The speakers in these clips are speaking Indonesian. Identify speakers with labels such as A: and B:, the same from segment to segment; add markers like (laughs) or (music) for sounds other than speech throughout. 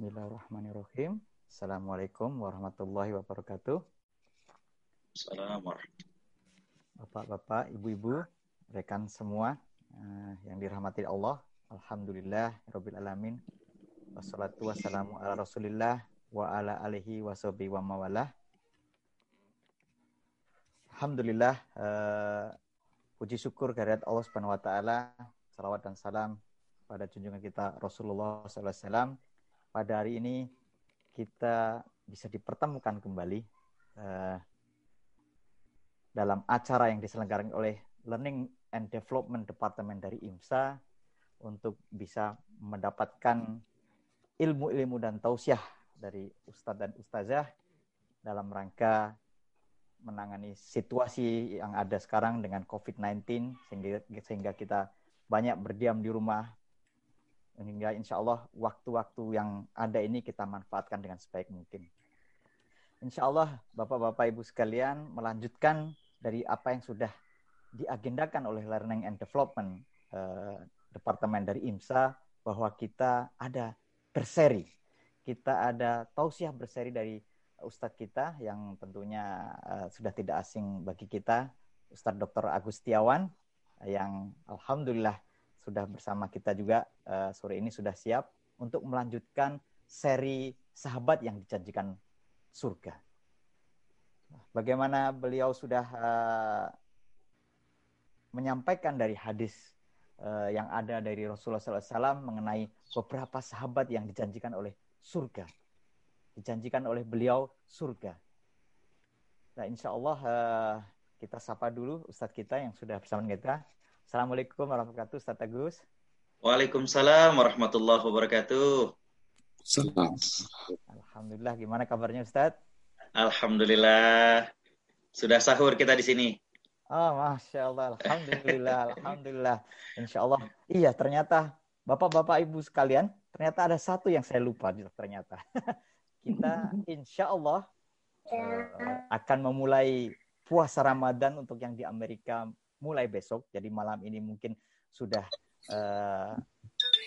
A: Bismillahirrahmanirrahim. Assalamualaikum warahmatullahi wabarakatuh.
B: Assalamualaikum.
A: Bapak-bapak, ibu-ibu, rekan semua uh, yang dirahmati Allah. Alhamdulillah, Rabbil Alamin. Wassalatu wassalamu ala rasulillah wa ala alihi wa wa mawalah. Alhamdulillah, uh, puji syukur kehadirat Allah Subhanahu wa taala. Salawat dan salam pada junjungan kita Rasulullah sallallahu alaihi wasallam pada hari ini kita bisa dipertemukan kembali uh, dalam acara yang diselenggarakan oleh Learning and Development Department dari IMSA untuk bisa mendapatkan ilmu-ilmu dan tausiah dari ustadz dan ustazah dalam rangka menangani situasi yang ada sekarang dengan COVID-19 sehingga sehingga kita banyak berdiam di rumah hingga insya Allah waktu-waktu yang ada ini kita manfaatkan dengan sebaik mungkin. Insya Allah Bapak-Bapak Ibu sekalian melanjutkan dari apa yang sudah diagendakan oleh Learning and Development eh, Departemen dari IMSA bahwa kita ada berseri. Kita ada tausiah berseri dari Ustadz kita yang tentunya uh, sudah tidak asing bagi kita, Ustadz Dr. Agustiawan yang Alhamdulillah sudah bersama kita juga uh, sore ini sudah siap untuk melanjutkan seri sahabat yang dijanjikan surga. Bagaimana beliau sudah uh, menyampaikan dari hadis uh, yang ada dari Rasulullah SAW mengenai beberapa sahabat yang dijanjikan oleh surga, dijanjikan oleh beliau surga. Nah, insya Allah uh, kita sapa dulu Ustadz kita yang sudah bersama kita. Assalamualaikum warahmatullahi wabarakatuh, Ustaz Agus.
B: Waalaikumsalam warahmatullahi wabarakatuh.
A: Salam. Alhamdulillah, gimana kabarnya Ustaz?
B: Alhamdulillah. Sudah sahur kita di sini.
A: Oh, Masya Allah. Alhamdulillah. Alhamdulillah. Insya Allah. Iya, ternyata Bapak-Bapak Ibu sekalian, ternyata ada satu yang saya lupa ternyata. (laughs) kita insya Allah uh, akan memulai puasa Ramadan untuk yang di Amerika mulai besok. Jadi malam ini mungkin sudah uh,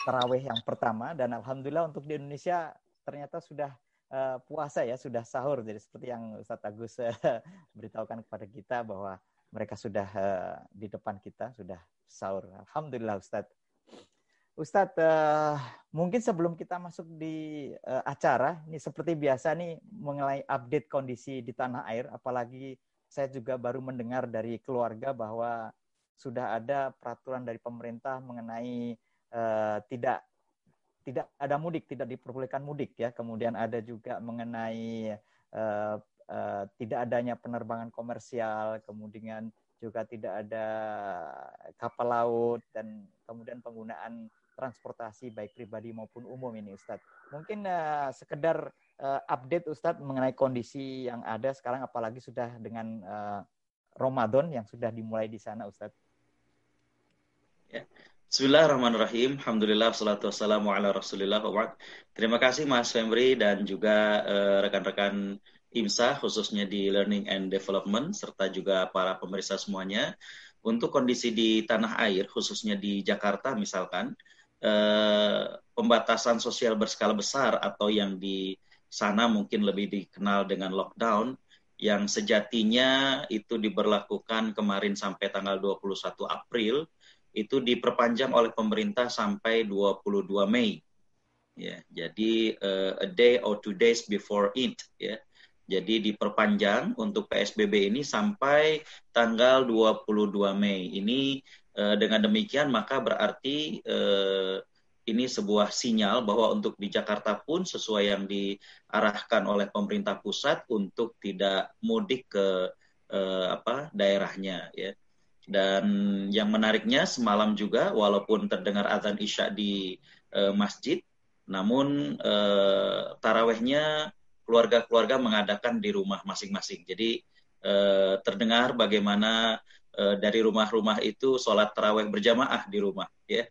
A: terawih yang pertama dan alhamdulillah untuk di Indonesia ternyata sudah uh, puasa ya, sudah sahur. Jadi seperti yang Ustadz Agus uh, beritahukan kepada kita bahwa mereka sudah uh, di depan kita sudah sahur. Alhamdulillah Ustadz. Ustadz, uh, mungkin sebelum kita masuk di uh, acara, ini seperti biasa nih mengenai update kondisi di tanah air, apalagi saya juga baru mendengar dari keluarga bahwa sudah ada peraturan dari pemerintah mengenai uh, tidak tidak ada mudik, tidak diperbolehkan mudik ya. Kemudian ada juga mengenai uh, uh, tidak adanya penerbangan komersial, kemudian juga tidak ada kapal laut dan kemudian penggunaan transportasi baik pribadi maupun umum ini Ustadz. Mungkin uh, sekedar uh, update Ustadz mengenai kondisi yang ada sekarang apalagi sudah dengan uh, Ramadan yang sudah dimulai di sana Ustadz.
B: Ya. Bismillahirrahmanirrahim. Alhamdulillah, salatu wassalamu ala rasulillah. Terima kasih Mas Fembri dan juga rekan-rekan uh, IMSA khususnya di Learning and Development serta juga para pemeriksa semuanya untuk kondisi di tanah air khususnya di Jakarta misalkan uh, pembatasan sosial berskala besar atau yang di sana mungkin lebih dikenal dengan lockdown yang sejatinya itu diberlakukan kemarin sampai tanggal 21 April itu diperpanjang oleh pemerintah sampai 22 Mei. Ya, jadi uh, a day or two days before it ya. Jadi diperpanjang untuk PSBB ini sampai tanggal 22 Mei. Ini uh, dengan demikian maka berarti uh, ini sebuah sinyal bahwa untuk di Jakarta pun sesuai yang diarahkan oleh pemerintah pusat untuk tidak mudik ke eh, apa daerahnya ya. Dan yang menariknya semalam juga walaupun terdengar azan Isya di eh, masjid namun eh, tarawehnya keluarga-keluarga mengadakan di rumah masing-masing. Jadi eh, terdengar bagaimana eh, dari rumah-rumah itu sholat taraweh berjamaah di rumah ya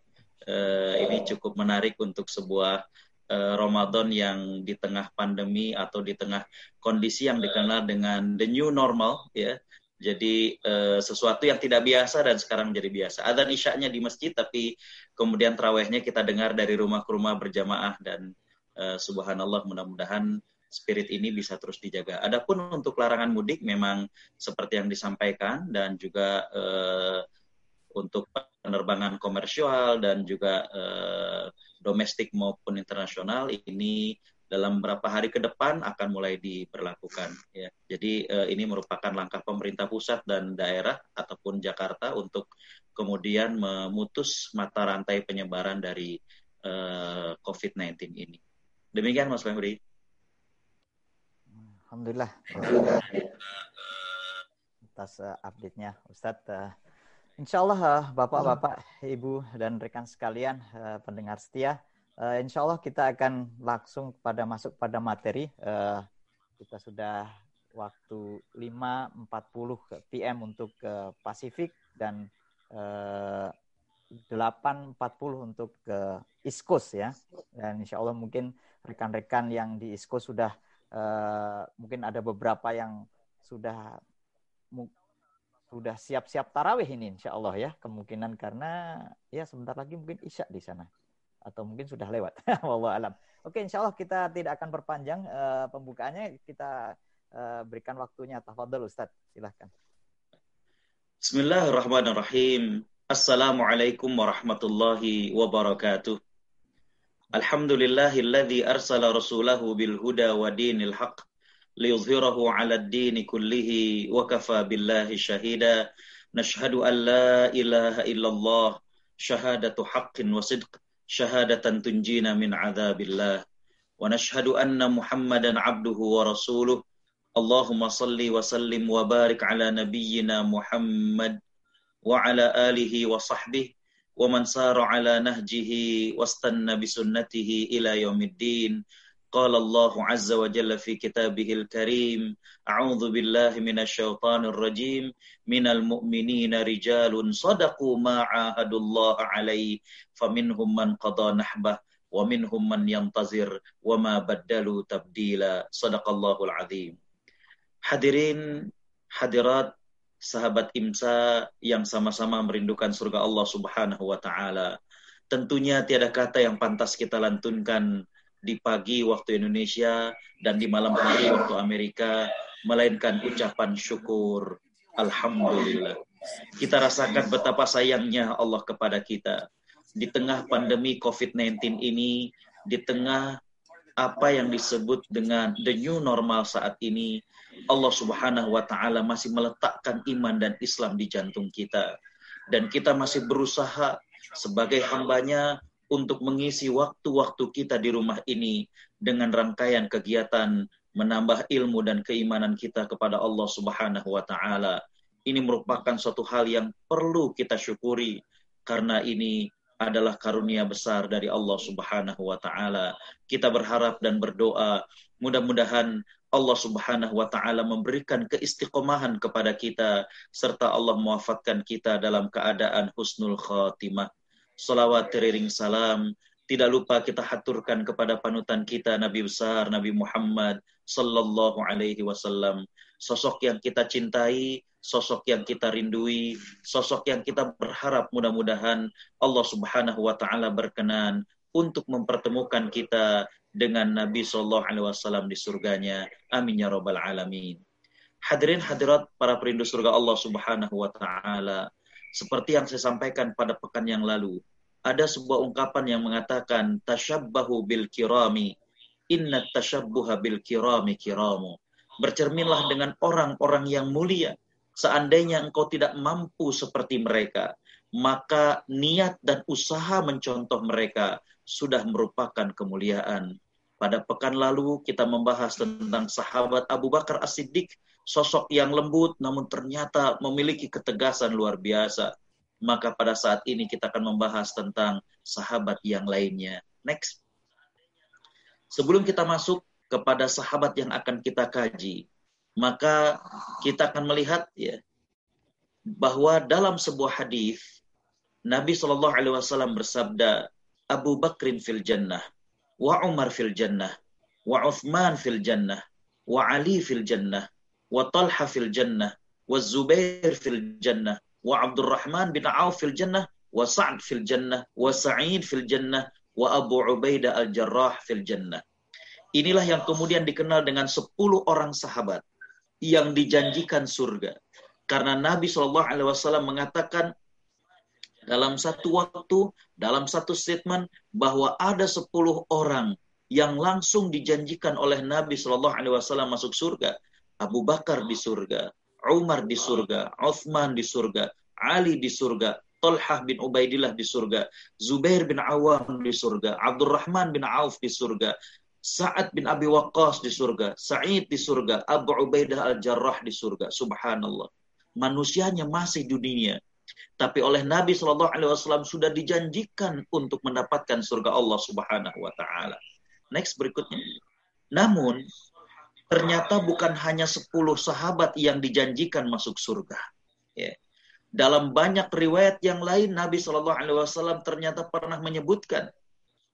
B: uh, ini cukup menarik untuk sebuah uh, Ramadan yang di tengah pandemi atau di tengah kondisi yang dikenal dengan the new normal ya. Jadi uh, sesuatu yang tidak biasa dan sekarang menjadi biasa. Adzan isyaknya di masjid tapi kemudian terawihnya kita dengar dari rumah ke rumah berjamaah dan uh, subhanallah mudah-mudahan spirit ini bisa terus dijaga. Adapun untuk larangan mudik memang seperti yang disampaikan dan juga uh, untuk penerbangan komersial dan juga uh, domestik maupun internasional ini dalam beberapa hari ke depan akan mulai diberlakukan ya. Jadi uh, ini merupakan langkah pemerintah pusat dan daerah ataupun Jakarta untuk kemudian memutus mata rantai penyebaran dari uh, COVID-19 ini. Demikian Mas Febri.
A: Alhamdulillah. Atas uh, update-nya Ustadz. Uh, insya Allah uh, Bapak-Bapak, Ibu, dan rekan sekalian uh, pendengar setia, uh, insya Allah kita akan langsung pada masuk pada materi. Uh, kita sudah waktu 5.40 PM untuk uh, Pasifik dan uh, 8.40 untuk ke East Coast ya. Dan insya Allah mungkin rekan-rekan yang di East Coast sudah uh, mungkin ada beberapa yang sudah sudah siap-siap tarawih ini insya Allah ya kemungkinan karena ya sebentar lagi mungkin isya di sana. Atau mungkin sudah lewat (laughs) wallah alam. Oke insya Allah kita tidak akan perpanjang e, pembukaannya. Kita e, berikan waktunya. Tafadhol Ustaz silahkan.
B: Bismillahirrahmanirrahim. Assalamualaikum warahmatullahi wabarakatuh. Alhamdulillahilladzi arsala rasulahu bil huda wa dinil haqq. ليظهره على الدين كله وكفى بالله شهيدا. نشهد أن لا إله إلا الله شهادة حق وصدق شهادة تنجينا من عذاب الله. ونشهد أن محمدا عبده ورسوله. اللهم صل وسلم وبارك على نبينا محمد وعلى آله وصحبه ومن سار على نهجه واستنى بسنته إلى يوم الدين. قال الله عز وجل في كتابه الكريم أعوذ بالله من الشيطان الرجيم من المؤمنين رجال صدقوا ما عاهدوا الله عليه فمنهم من قضى نحبه ومنهم من ينتظر وما بدلوا تبديلا صدق الله العظيم Hadirin, hadirat sahabat Imsa yang sama-sama merindukan surga Allah Subhanahu wa taala. Tentunya tiada kata yang pantas kita lantunkan di pagi waktu Indonesia dan di malam hari waktu Amerika melainkan ucapan syukur alhamdulillah. Kita rasakan betapa sayangnya Allah kepada kita. Di tengah pandemi COVID-19 ini, di tengah apa yang disebut dengan the new normal saat ini, Allah Subhanahu wa taala masih meletakkan iman dan Islam di jantung kita dan kita masih berusaha sebagai hambanya untuk mengisi waktu-waktu kita di rumah ini dengan rangkaian kegiatan menambah ilmu dan keimanan kita kepada Allah Subhanahu wa taala. Ini merupakan suatu hal yang perlu kita syukuri karena ini adalah karunia besar dari Allah Subhanahu wa taala. Kita berharap dan berdoa mudah-mudahan Allah Subhanahu wa taala memberikan keistiqomahan kepada kita serta Allah mewafatkan kita dalam keadaan husnul khatimah. Salawat teriring salam tidak lupa kita haturkan kepada panutan kita Nabi besar Nabi Muhammad sallallahu alaihi wasallam, sosok yang kita cintai, sosok yang kita rindui, sosok yang kita berharap mudah-mudahan Allah Subhanahu wa taala berkenan untuk mempertemukan kita dengan Nabi Shallallahu Alaihi Wasallam di surganya. Amin ya robbal alamin. Hadirin hadirat para perindu surga Allah Subhanahu Wa Taala. Seperti yang saya sampaikan pada pekan yang lalu, ada sebuah ungkapan yang mengatakan tashabbahu bil kirami inna tashabbuha bil kirami kiramu. Bercerminlah dengan orang-orang yang mulia. Seandainya engkau tidak mampu seperti mereka, maka niat dan usaha mencontoh mereka sudah merupakan kemuliaan. Pada pekan lalu kita membahas tentang sahabat Abu Bakar As-Siddiq, sosok yang lembut namun ternyata memiliki ketegasan luar biasa. Maka pada saat ini kita akan membahas tentang sahabat yang lainnya. Next. Sebelum kita masuk kepada sahabat yang akan kita kaji, maka kita akan melihat ya bahwa dalam sebuah hadis Nabi Shallallahu Alaihi Wasallam bersabda, Abu Bakrin fil jannah, wa Umar fil jannah, wa Uthman fil jannah, wa Ali fil jannah, wa Talha fil jannah, wa Zubair fil jannah, wa Abdurrahman bin Auf fil jannah, wa Sa'd fil jannah, wa Sa'id fil jannah, wa Abu Ubaidah al-Jarrah fil jannah. Inilah yang kemudian dikenal dengan 10 orang sahabat yang dijanjikan surga. Karena Nabi Shallallahu mengatakan dalam satu waktu, dalam satu statement bahwa ada 10 orang yang langsung dijanjikan oleh Nabi Shallallahu masuk surga. Abu Bakar di surga, Umar di surga, Uthman di surga, Ali di surga, Talhah bin Ubaidillah di surga, Zubair bin Awam di surga, Abdurrahman bin Auf di surga, Sa'ad bin Abi Waqqas di surga, Sa'id di surga, Abu Ubaidah al-Jarrah di surga. Subhanallah. Manusianya masih dunia. Tapi oleh Nabi Shallallahu Alaihi Wasallam sudah dijanjikan untuk mendapatkan surga Allah Subhanahu Wa Taala. Next berikutnya. Namun ternyata bukan hanya 10 sahabat yang dijanjikan masuk surga. Ya. Dalam banyak riwayat yang lain Nabi Shallallahu Alaihi Wasallam ternyata pernah menyebutkan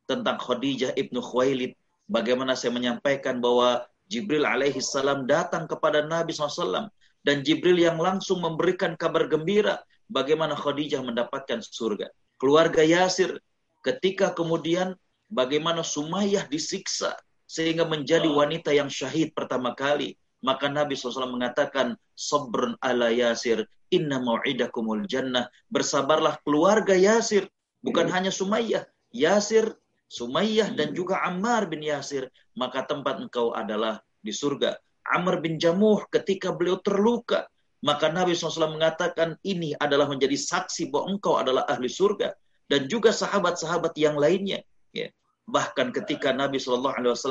B: tentang Khadijah ibnu Khuwailid. Bagaimana saya menyampaikan bahwa Jibril alaihi salam datang kepada Nabi SAW dan Jibril yang langsung memberikan kabar gembira bagaimana Khadijah mendapatkan surga. Keluarga Yasir ketika kemudian bagaimana Sumayyah disiksa sehingga menjadi wanita yang syahid pertama kali. Maka Nabi SAW mengatakan, Sabrun ala Yasir, Inna mau'idakumul jannah. Bersabarlah keluarga Yasir. Bukan hmm. hanya Sumayyah. Yasir, Sumayyah dan juga Ammar bin Yasir. Maka tempat engkau adalah di surga. Amr bin Jamuh ketika beliau terluka. Maka Nabi SAW mengatakan ini adalah menjadi saksi bahwa engkau adalah ahli surga. Dan juga sahabat-sahabat yang lainnya. Ya. Bahkan ketika Nabi SAW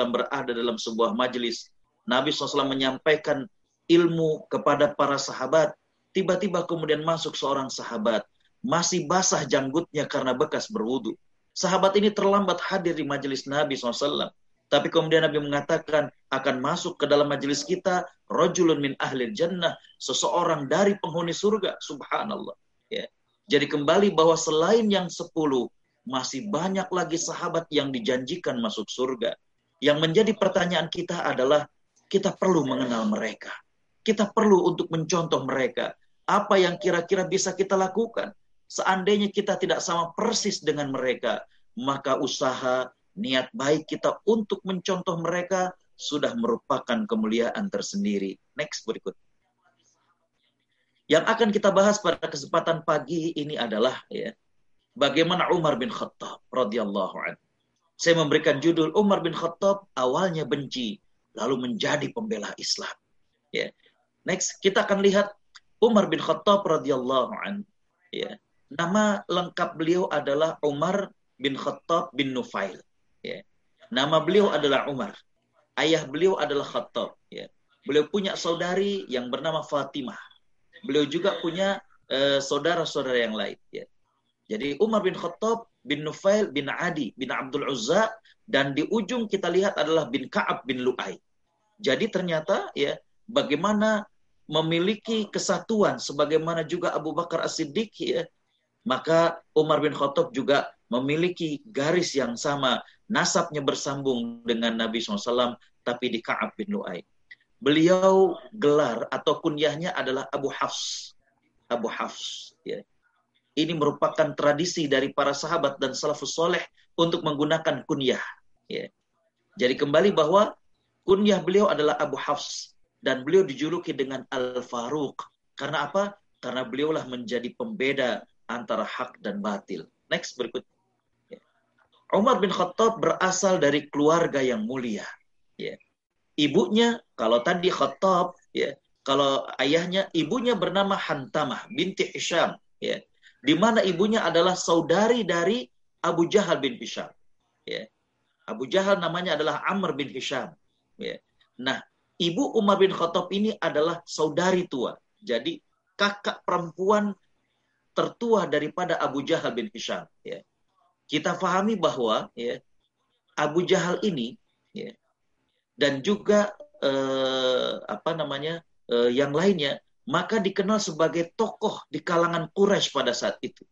B: berada dalam sebuah majelis. Nabi SAW menyampaikan ilmu kepada para sahabat Tiba-tiba kemudian masuk seorang sahabat, masih basah janggutnya karena bekas berwudu. Sahabat ini terlambat hadir di majelis Nabi SAW. Tapi kemudian Nabi mengatakan akan masuk ke dalam majelis kita rojulun min ahli jannah, seseorang dari penghuni surga. Subhanallah. Ya. Jadi kembali bahwa selain yang sepuluh, masih banyak lagi sahabat yang dijanjikan masuk surga. Yang menjadi pertanyaan kita adalah kita perlu mengenal mereka. Kita perlu untuk mencontoh mereka apa yang kira-kira bisa kita lakukan. Seandainya kita tidak sama persis dengan mereka, maka usaha niat baik kita untuk mencontoh mereka sudah merupakan kemuliaan tersendiri. Next berikut. Yang akan kita bahas pada kesempatan pagi ini adalah ya, bagaimana Umar bin Khattab radhiyallahu anhu. Saya memberikan judul Umar bin Khattab awalnya benci lalu menjadi pembela Islam. Ya. Next kita akan lihat Umar bin Khattab radhiyallahu an. Ya. Nama lengkap beliau adalah Umar bin Khattab bin Nufail. Ya. Nama beliau adalah Umar. Ayah beliau adalah Khattab. Ya. Beliau punya saudari yang bernama Fatimah. Beliau juga punya uh, saudara-saudara yang lain. Ya. Jadi Umar bin Khattab bin Nufail bin Adi bin Abdul Uzza dan di ujung kita lihat adalah bin Ka'ab bin Lu'ay. Jadi ternyata ya bagaimana memiliki kesatuan sebagaimana juga Abu Bakar As-Siddiq ya, maka Umar bin Khattab juga memiliki garis yang sama, nasabnya bersambung dengan Nabi SAW, tapi di Ka'ab bin Lu'ay. Beliau gelar atau kunyahnya adalah Abu Hafs. Abu Hafs. Ya. Ini merupakan tradisi dari para sahabat dan salafus soleh untuk menggunakan kunyah. Ya. Jadi kembali bahwa kunyah beliau adalah Abu Hafs dan beliau dijuluki dengan Al-Faruq. Karena apa? Karena beliaulah menjadi pembeda antara hak dan batil. Next berikut. Ya. Umar bin Khattab berasal dari keluarga yang mulia. Ya. Ibunya, kalau tadi Khattab, ya, kalau ayahnya, ibunya bernama Hantamah binti Hisham. Ya. Di mana ibunya adalah saudari dari Abu Jahal bin Hisham. Ya. Abu Jahal namanya adalah Amr bin Hisham. Ya. Nah, ibu Umar bin Khattab ini adalah saudari tua. Jadi kakak perempuan tertua daripada Abu Jahal bin Hisham. Ya. Kita fahami bahwa ya, Abu Jahal ini ya, dan juga eh, apa namanya eh, yang lainnya, maka dikenal sebagai tokoh di kalangan Quraisy pada saat itu.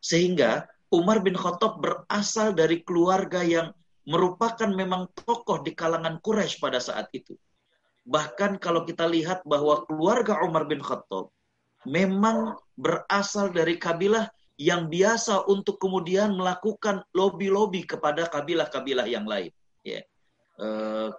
B: Sehingga Umar bin Khattab berasal dari keluarga yang merupakan memang tokoh di kalangan Quraisy pada saat itu. Bahkan kalau kita lihat bahwa keluarga Umar bin Khattab memang berasal dari kabilah yang biasa untuk kemudian melakukan lobby-lobby kepada kabilah-kabilah yang lain. Ya. E,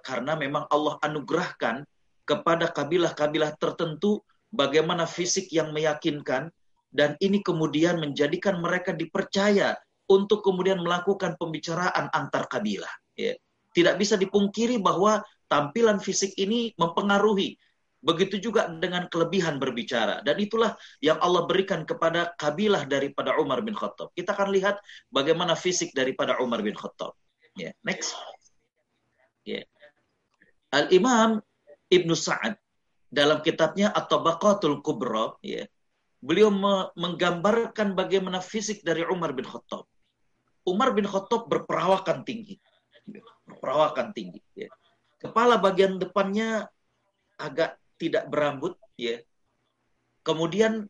B: karena memang Allah anugerahkan kepada kabilah-kabilah tertentu bagaimana fisik yang meyakinkan dan ini kemudian menjadikan mereka dipercaya untuk kemudian melakukan pembicaraan antar kabilah. Ya. Tidak bisa dipungkiri bahwa tampilan fisik ini mempengaruhi. Begitu juga dengan kelebihan berbicara. Dan itulah yang Allah berikan kepada kabilah daripada Umar bin Khattab. Kita akan lihat bagaimana fisik daripada Umar bin Khattab. Ya, next. Ya. Al-Imam Ibnu Sa'ad dalam kitabnya At-Tabaqatul Kubra, ya, beliau menggambarkan bagaimana fisik dari Umar bin Khattab. Umar bin Khattab berperawakan tinggi. Berperawakan tinggi. Ya. Kepala bagian depannya agak tidak berambut. ya. Kemudian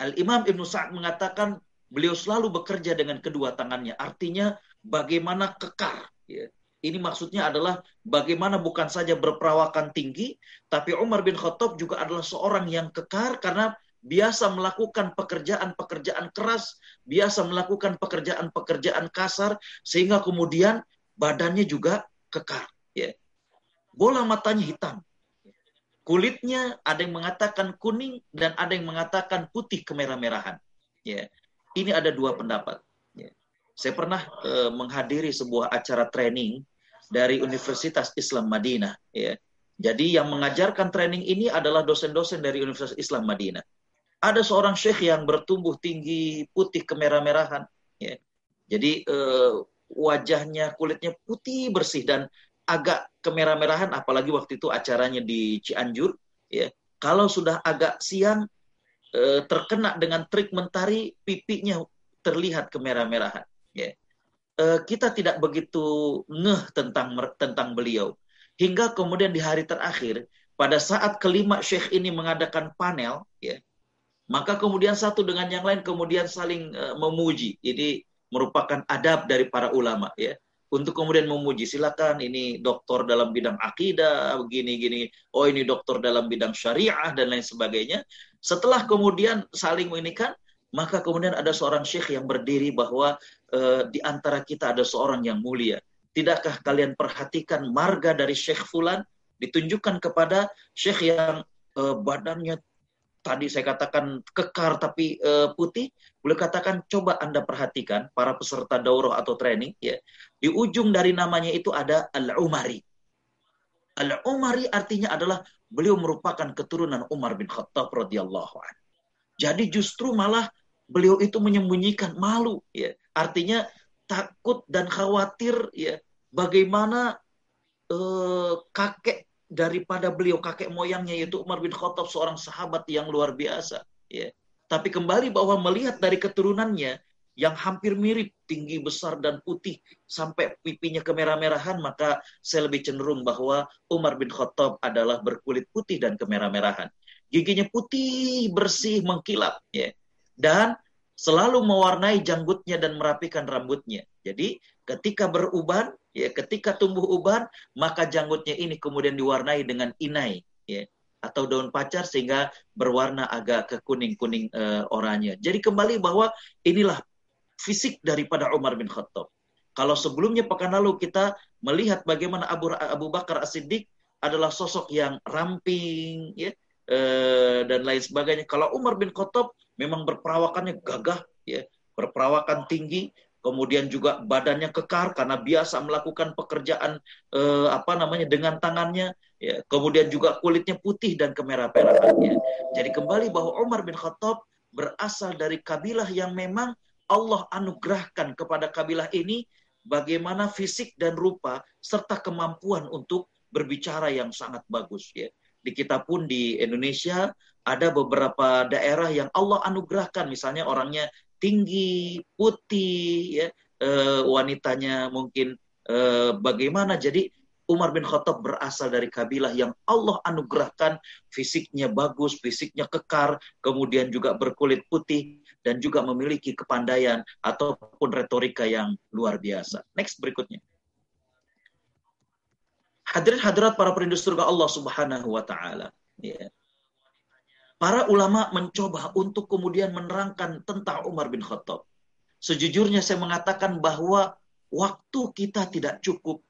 B: Al-Imam Ibn Sa'ad mengatakan beliau selalu bekerja dengan kedua tangannya. Artinya bagaimana kekar. Ya. Ini maksudnya adalah bagaimana bukan saja berperawakan tinggi, tapi Umar bin Khattab juga adalah seorang yang kekar karena biasa melakukan pekerjaan-pekerjaan keras, biasa melakukan pekerjaan-pekerjaan kasar, sehingga kemudian badannya juga kekar. Ya. Bola matanya hitam. Kulitnya ada yang mengatakan kuning dan ada yang mengatakan putih kemerah-merahan. Ya. Ini ada dua pendapat. Ya. Saya pernah uh, menghadiri sebuah acara training dari Universitas Islam Madinah. Ya. Jadi yang mengajarkan training ini adalah dosen-dosen dari Universitas Islam Madinah ada seorang syekh yang bertumbuh tinggi putih kemerah-merahan ya. jadi eh, wajahnya kulitnya putih bersih dan agak kemerah-merahan apalagi waktu itu acaranya di Cianjur ya kalau sudah agak siang eh, terkena dengan trik mentari pipinya terlihat kemerah-merahan kita tidak begitu ngeh tentang tentang beliau hingga kemudian di hari terakhir pada saat kelima syekh ini mengadakan panel ya maka kemudian satu dengan yang lain kemudian saling uh, memuji. Jadi merupakan adab dari para ulama ya. Untuk kemudian memuji, silakan ini doktor dalam bidang akidah, begini gini. Oh ini doktor dalam bidang syariah dan lain sebagainya. Setelah kemudian saling menginikan, maka kemudian ada seorang syekh yang berdiri bahwa uh, di antara kita ada seorang yang mulia. Tidakkah kalian perhatikan marga dari Syekh Fulan ditunjukkan kepada Syekh yang uh, badannya tadi saya katakan kekar tapi uh, putih, boleh katakan coba Anda perhatikan para peserta daurah atau training ya. Di ujung dari namanya itu ada Al-Umari. Al-Umari artinya adalah beliau merupakan keturunan Umar bin Khattab radhiyallahu an. Jadi justru malah beliau itu menyembunyikan malu ya. Artinya takut dan khawatir ya. Bagaimana uh, kakek daripada beliau kakek moyangnya yaitu Umar bin Khattab seorang sahabat yang luar biasa ya. Tapi kembali bahwa melihat dari keturunannya yang hampir mirip tinggi besar dan putih sampai pipinya kemerah-merahan maka saya lebih cenderung bahwa Umar bin Khattab adalah berkulit putih dan kemerah-merahan. Giginya putih bersih mengkilap ya. Dan selalu mewarnai janggutnya dan merapikan rambutnya jadi ketika beruban ya ketika tumbuh uban maka janggutnya ini kemudian diwarnai dengan inai ya atau daun pacar sehingga berwarna agak ke kuning-kuning uh, oranye. Jadi kembali bahwa inilah fisik daripada Umar bin Khattab. Kalau sebelumnya pekan lalu kita melihat bagaimana Abu Abu Bakar As-Siddiq adalah sosok yang ramping ya uh, dan lain sebagainya. Kalau Umar bin Khattab memang berperawakannya gagah ya, berperawakan tinggi, kemudian juga badannya kekar karena biasa melakukan pekerjaan eh, apa namanya dengan tangannya ya kemudian juga kulitnya putih dan kemerah-merahannya jadi kembali bahwa Umar bin Khattab berasal dari kabilah yang memang Allah anugerahkan kepada kabilah ini bagaimana fisik dan rupa serta kemampuan untuk berbicara yang sangat bagus ya di kita pun di Indonesia ada beberapa daerah yang Allah anugerahkan misalnya orangnya tinggi, putih, ya, e, wanitanya mungkin e, bagaimana. Jadi Umar bin Khattab berasal dari kabilah yang Allah anugerahkan fisiknya bagus, fisiknya kekar, kemudian juga berkulit putih dan juga memiliki kepandaian ataupun retorika yang luar biasa. Next berikutnya. Hadirin hadirat para perindu surga Allah Subhanahu wa taala. Ya. Para ulama mencoba untuk kemudian menerangkan tentang Umar bin Khattab. Sejujurnya saya mengatakan bahwa waktu kita tidak cukup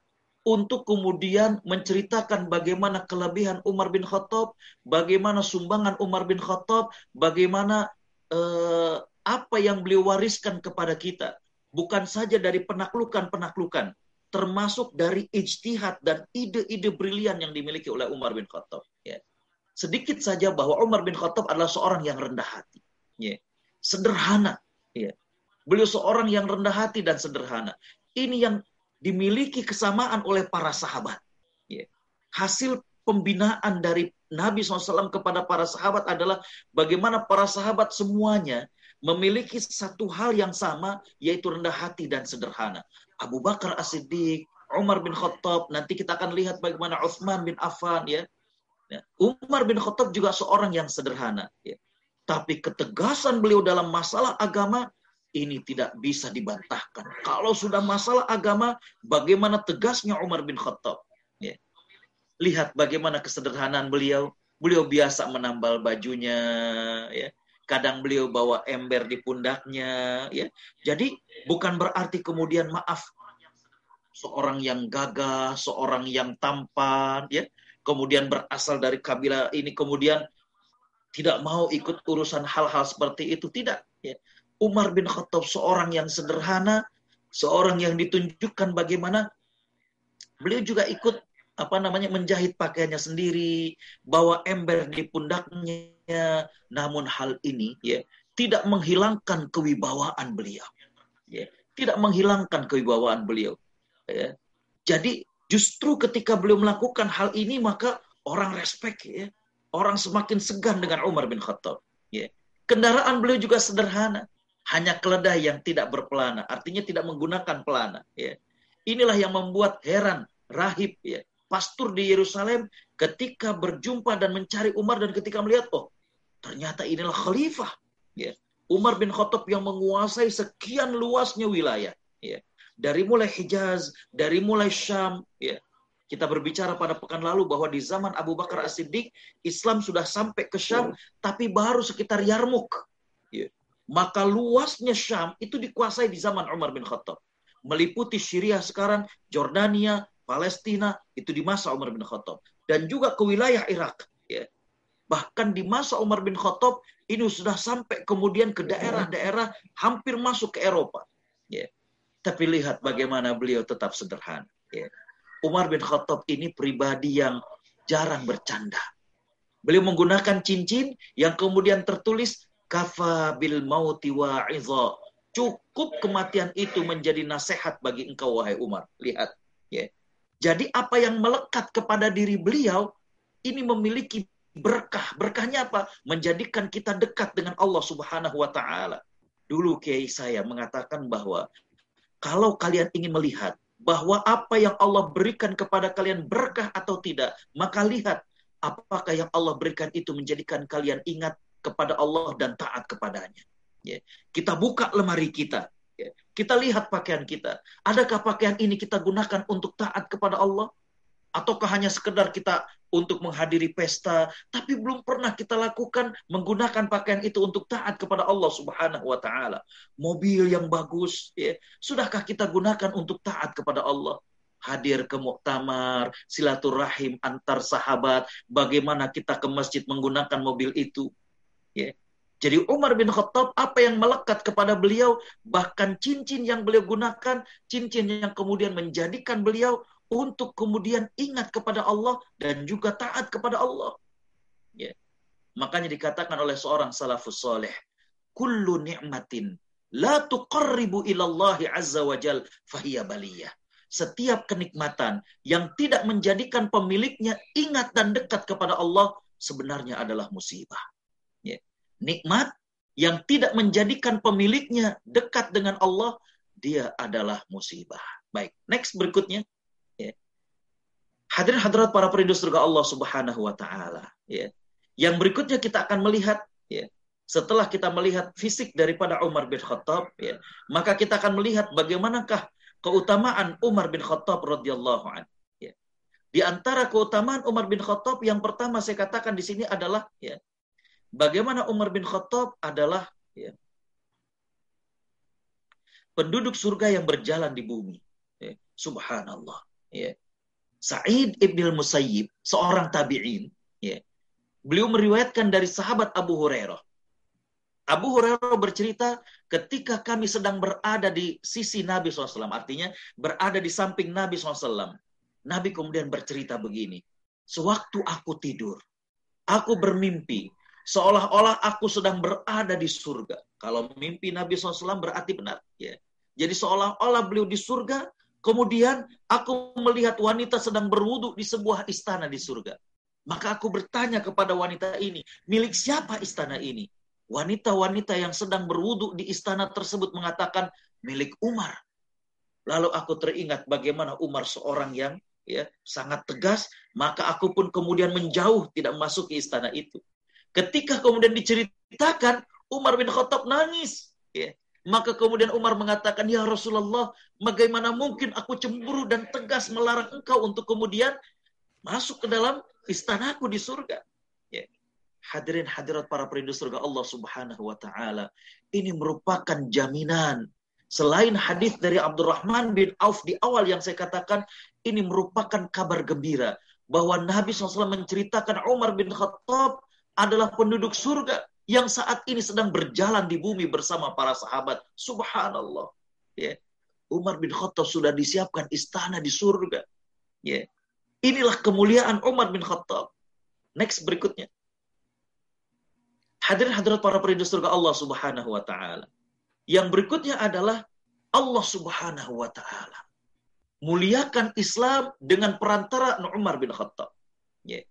B: untuk kemudian menceritakan bagaimana kelebihan Umar bin Khattab, bagaimana sumbangan Umar bin Khattab, bagaimana eh, apa yang beliau wariskan kepada kita. Bukan saja dari penaklukan-penaklukan, termasuk dari ijtihad dan ide-ide brilian yang dimiliki oleh Umar bin Khattab. Ya. Sedikit saja bahwa Umar bin Khattab adalah seorang yang rendah hati. Ya. Sederhana. Ya. Beliau seorang yang rendah hati dan sederhana. Ini yang dimiliki kesamaan oleh para sahabat. Ya. Hasil pembinaan dari Nabi SAW kepada para sahabat adalah bagaimana para sahabat semuanya memiliki satu hal yang sama, yaitu rendah hati dan sederhana. Abu Bakar As-Siddiq, Umar bin Khattab, nanti kita akan lihat bagaimana Uthman bin Affan, ya. ya. Umar bin Khattab juga seorang yang sederhana. Ya. Tapi ketegasan beliau dalam masalah agama ini tidak bisa dibantahkan. Kalau sudah masalah agama, bagaimana tegasnya Umar bin Khattab. Ya. Lihat bagaimana kesederhanaan beliau. Beliau biasa menambal bajunya, ya. Kadang beliau bawa ember di pundaknya, ya. Jadi bukan berarti kemudian maaf seorang yang gagah, seorang yang tampan, ya. Kemudian berasal dari kabilah ini, kemudian tidak mau ikut urusan hal-hal seperti itu, tidak. Ya Umar bin Khattab seorang yang sederhana, seorang yang ditunjukkan bagaimana beliau juga ikut apa namanya menjahit pakaiannya sendiri, bawa ember di pundaknya. Namun hal ini ya tidak menghilangkan kewibawaan beliau. Ya, tidak menghilangkan kewibawaan beliau. Ya. Jadi justru ketika beliau melakukan hal ini maka orang respect ya. Orang semakin segan dengan Umar bin Khattab. Ya. Kendaraan beliau juga sederhana hanya keledai yang tidak berpelana, artinya tidak menggunakan pelana. Ya. Inilah yang membuat heran rahib ya, pastor di Yerusalem ketika berjumpa dan mencari Umar dan ketika melihat oh ternyata inilah khalifah. Ya. Umar bin Khattab yang menguasai sekian luasnya wilayah. Ya. Dari mulai Hijaz, dari mulai Syam, ya. Kita berbicara pada pekan lalu bahwa di zaman Abu Bakar As-Siddiq, Islam sudah sampai ke Syam, tapi baru sekitar Yarmuk. Ya. Maka luasnya Syam itu dikuasai di zaman Umar bin Khattab. Meliputi Syria sekarang, Jordania, Palestina, itu di masa Umar bin Khattab. Dan juga ke wilayah Irak. Ya. Bahkan di masa Umar bin Khattab, ini sudah sampai kemudian ke daerah-daerah hampir masuk ke Eropa. Ya. Tapi lihat bagaimana beliau tetap sederhana. Ya. Umar bin Khattab ini pribadi yang jarang bercanda. Beliau menggunakan cincin yang kemudian tertulis kafa bil mauti. Cukup kematian itu menjadi nasihat bagi engkau wahai Umar. Lihat, ya. Jadi apa yang melekat kepada diri beliau ini memiliki berkah. Berkahnya apa? Menjadikan kita dekat dengan Allah Subhanahu wa taala. Dulu kiai saya mengatakan bahwa kalau kalian ingin melihat bahwa apa yang Allah berikan kepada kalian berkah atau tidak, maka lihat apakah yang Allah berikan itu menjadikan kalian ingat kepada Allah dan taat kepadanya. Ya. Kita buka lemari kita. Kita lihat pakaian kita. Adakah pakaian ini kita gunakan untuk taat kepada Allah? Ataukah hanya sekedar kita untuk menghadiri pesta, tapi belum pernah kita lakukan menggunakan pakaian itu untuk taat kepada Allah Subhanahu wa taala. Mobil yang bagus, ya. Sudahkah kita gunakan untuk taat kepada Allah? Hadir ke muktamar, silaturahim antar sahabat, bagaimana kita ke masjid menggunakan mobil itu? Ya. Jadi Umar bin Khattab apa yang melekat kepada beliau bahkan cincin yang beliau gunakan cincin yang kemudian menjadikan beliau untuk kemudian ingat kepada Allah dan juga taat kepada Allah. Ya. Makanya dikatakan oleh seorang salafus soleh, kullu ni'matin la tuqarribu ilallahi azza wa jal fahiya. Setiap kenikmatan yang tidak menjadikan pemiliknya ingat dan dekat kepada Allah sebenarnya adalah musibah nikmat yang tidak menjadikan pemiliknya dekat dengan Allah, dia adalah musibah. Baik, next berikutnya. Ya. Hadirin hadirat para perindu surga Allah Subhanahu wa taala, ya. Yang berikutnya kita akan melihat ya, setelah kita melihat fisik daripada Umar bin Khattab, ya, maka kita akan melihat bagaimanakah keutamaan Umar bin Khattab radhiyallahu an. Ya. Di antara keutamaan Umar bin Khattab yang pertama saya katakan di sini adalah ya, bagaimana Umar bin Khattab adalah ya, penduduk surga yang berjalan di bumi. Ya. Subhanallah. Ya. Sa'id ibn Musayyib, seorang tabi'in, ya. beliau meriwayatkan dari sahabat Abu Hurairah. Abu Hurairah bercerita ketika kami sedang berada di sisi Nabi SAW. Artinya berada di samping Nabi SAW. Nabi kemudian bercerita begini. Sewaktu aku tidur, aku bermimpi seolah-olah aku sedang berada di surga. Kalau mimpi Nabi SAW berarti benar. Ya. Jadi seolah-olah beliau di surga, kemudian aku melihat wanita sedang berwudu di sebuah istana di surga. Maka aku bertanya kepada wanita ini, milik siapa istana ini? Wanita-wanita yang sedang berwudu di istana tersebut mengatakan milik Umar. Lalu aku teringat bagaimana Umar seorang yang ya sangat tegas, maka aku pun kemudian menjauh tidak masuk ke istana itu. Ketika kemudian diceritakan Umar bin Khattab nangis, ya. Maka kemudian Umar mengatakan, "Ya Rasulullah, bagaimana mungkin aku cemburu dan tegas melarang engkau untuk kemudian masuk ke dalam istanaku di surga?" Ya. Hadirin hadirat para perindu surga Allah Subhanahu wa taala, ini merupakan jaminan Selain hadis dari Abdurrahman bin Auf di awal yang saya katakan, ini merupakan kabar gembira bahwa Nabi SAW menceritakan Umar bin Khattab adalah penduduk surga yang saat ini sedang berjalan di bumi bersama para sahabat. Subhanallah. Ya. Umar bin Khattab sudah disiapkan istana di surga. Ya. Inilah kemuliaan Umar bin Khattab. Next berikutnya. Hadirin hadirat para perindu surga Allah Subhanahu wa taala. Yang berikutnya adalah Allah Subhanahu wa taala muliakan Islam dengan perantara Umar bin Khattab. Yeah.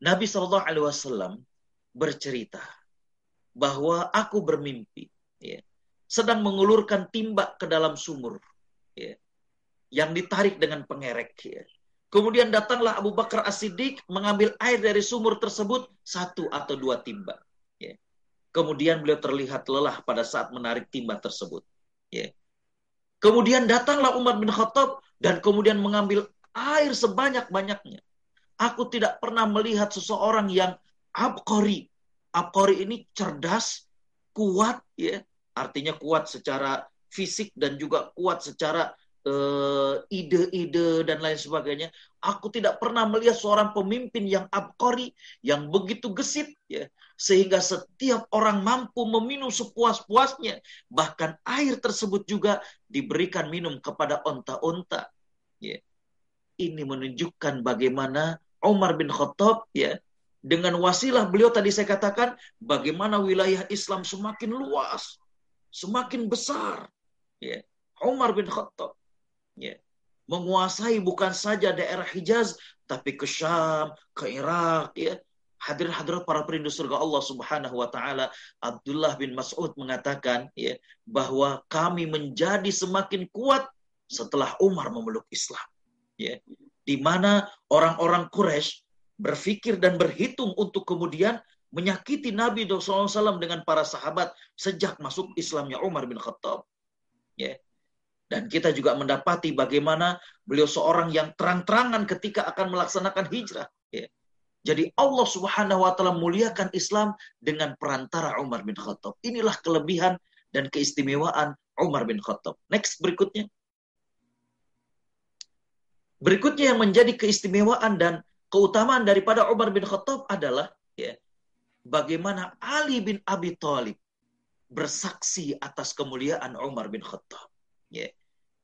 B: Nabi Wasallam bercerita bahwa aku bermimpi, yeah, sedang mengulurkan timba ke dalam sumur, yeah, yang ditarik dengan pengerek. Yeah. Kemudian datanglah Abu Bakar As-Siddiq mengambil air dari sumur tersebut satu atau dua timba. Yeah. Kemudian beliau terlihat lelah pada saat menarik timba tersebut. Ya. Kemudian datanglah Umar bin Khattab dan kemudian mengambil air sebanyak-banyaknya. Aku tidak pernah melihat seseorang yang abqari. Abqari ini cerdas, kuat ya, artinya kuat secara fisik dan juga kuat secara Eh, ide-ide dan lain sebagainya. Aku tidak pernah melihat seorang pemimpin yang abkori, yang begitu gesit, ya, sehingga setiap orang mampu meminum sepuas-puasnya. Bahkan air tersebut juga diberikan minum kepada onta-onta. Ya. Ini menunjukkan bagaimana Umar bin Khattab, ya, dengan wasilah beliau tadi saya katakan, bagaimana wilayah Islam semakin luas, semakin besar. Ya. Umar bin Khattab ya, menguasai bukan saja daerah Hijaz tapi ke Syam, ke Irak ya. Hadir para perindu surga Allah Subhanahu wa taala Abdullah bin Mas'ud mengatakan ya bahwa kami menjadi semakin kuat setelah Umar memeluk Islam. Ya. Di mana orang-orang Quraisy berpikir dan berhitung untuk kemudian menyakiti Nabi SAW dengan para sahabat sejak masuk Islamnya Umar bin Khattab. Ya. Dan kita juga mendapati bagaimana beliau seorang yang terang-terangan ketika akan melaksanakan hijrah. Ya. Jadi Allah subhanahu wa ta'ala muliakan Islam dengan perantara Umar bin Khattab. Inilah kelebihan dan keistimewaan Umar bin Khattab. Next berikutnya. Berikutnya yang menjadi keistimewaan dan keutamaan daripada Umar bin Khattab adalah ya, bagaimana Ali bin Abi Thalib bersaksi atas kemuliaan Umar bin Khattab. Ya.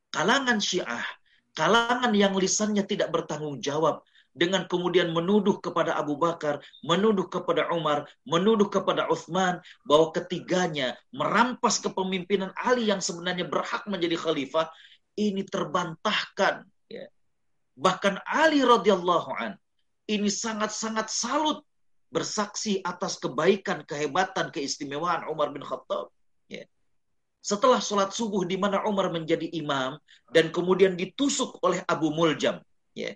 B: Kalangan Syiah, kalangan yang lisannya tidak bertanggung jawab dengan kemudian menuduh kepada Abu Bakar, menuduh kepada Umar, menuduh kepada Uthman bahwa ketiganya merampas kepemimpinan Ali yang sebenarnya berhak menjadi khalifah, ini terbantahkan. Ya. Bahkan Ali radhiyallahu an ini sangat-sangat salut bersaksi atas kebaikan, kehebatan, keistimewaan Umar bin Khattab setelah sholat subuh di mana Umar menjadi imam dan kemudian ditusuk oleh Abu Muljam, ya.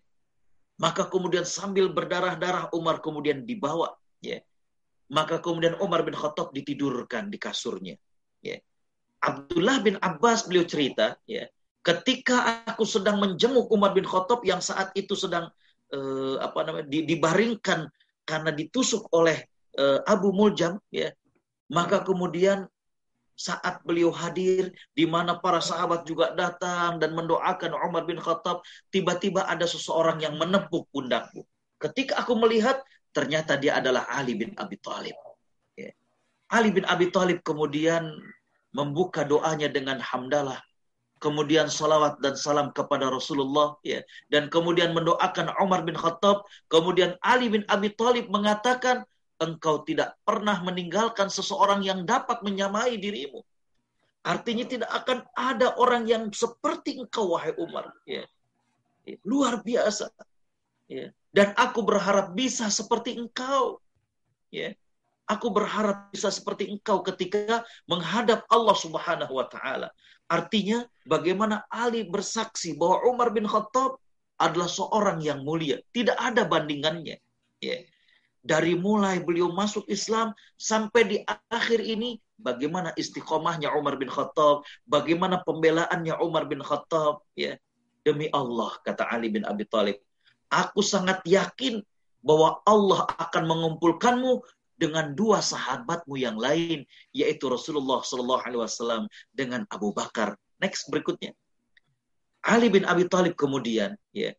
B: Maka kemudian sambil berdarah-darah Umar kemudian dibawa, ya. Maka kemudian Umar bin Khattab ditidurkan di kasurnya, ya. Abdullah bin Abbas beliau cerita, ya, ketika aku sedang menjenguk Umar bin Khattab yang saat itu sedang eh, apa namanya dibaringkan karena ditusuk oleh eh, Abu Muljam, ya, maka kemudian saat beliau hadir, di mana para sahabat juga datang dan mendoakan Umar bin Khattab, tiba-tiba ada seseorang yang menepuk pundakku. Ketika aku melihat, ternyata dia adalah Ali bin Abi Thalib. Ya. Ali bin Abi Thalib kemudian membuka doanya dengan hamdalah, kemudian salawat dan salam kepada Rasulullah, ya, dan kemudian mendoakan Umar bin Khattab, kemudian Ali bin Abi Thalib mengatakan, engkau tidak pernah meninggalkan seseorang yang dapat menyamai dirimu. Artinya tidak akan ada orang yang seperti engkau, wahai Umar. Ya. ya. Luar biasa. Ya. Dan aku berharap bisa seperti engkau. Ya. Aku berharap bisa seperti engkau ketika menghadap Allah Subhanahu wa taala. Artinya bagaimana Ali bersaksi bahwa Umar bin Khattab adalah seorang yang mulia, tidak ada bandingannya. Ya dari mulai beliau masuk Islam sampai di akhir ini bagaimana istiqomahnya Umar bin Khattab, bagaimana pembelaannya Umar bin Khattab ya. Demi Allah kata Ali bin Abi Thalib, aku sangat yakin bahwa Allah akan mengumpulkanmu dengan dua sahabatmu yang lain yaitu Rasulullah Shallallahu alaihi wasallam dengan Abu Bakar. Next berikutnya. Ali bin Abi Thalib kemudian ya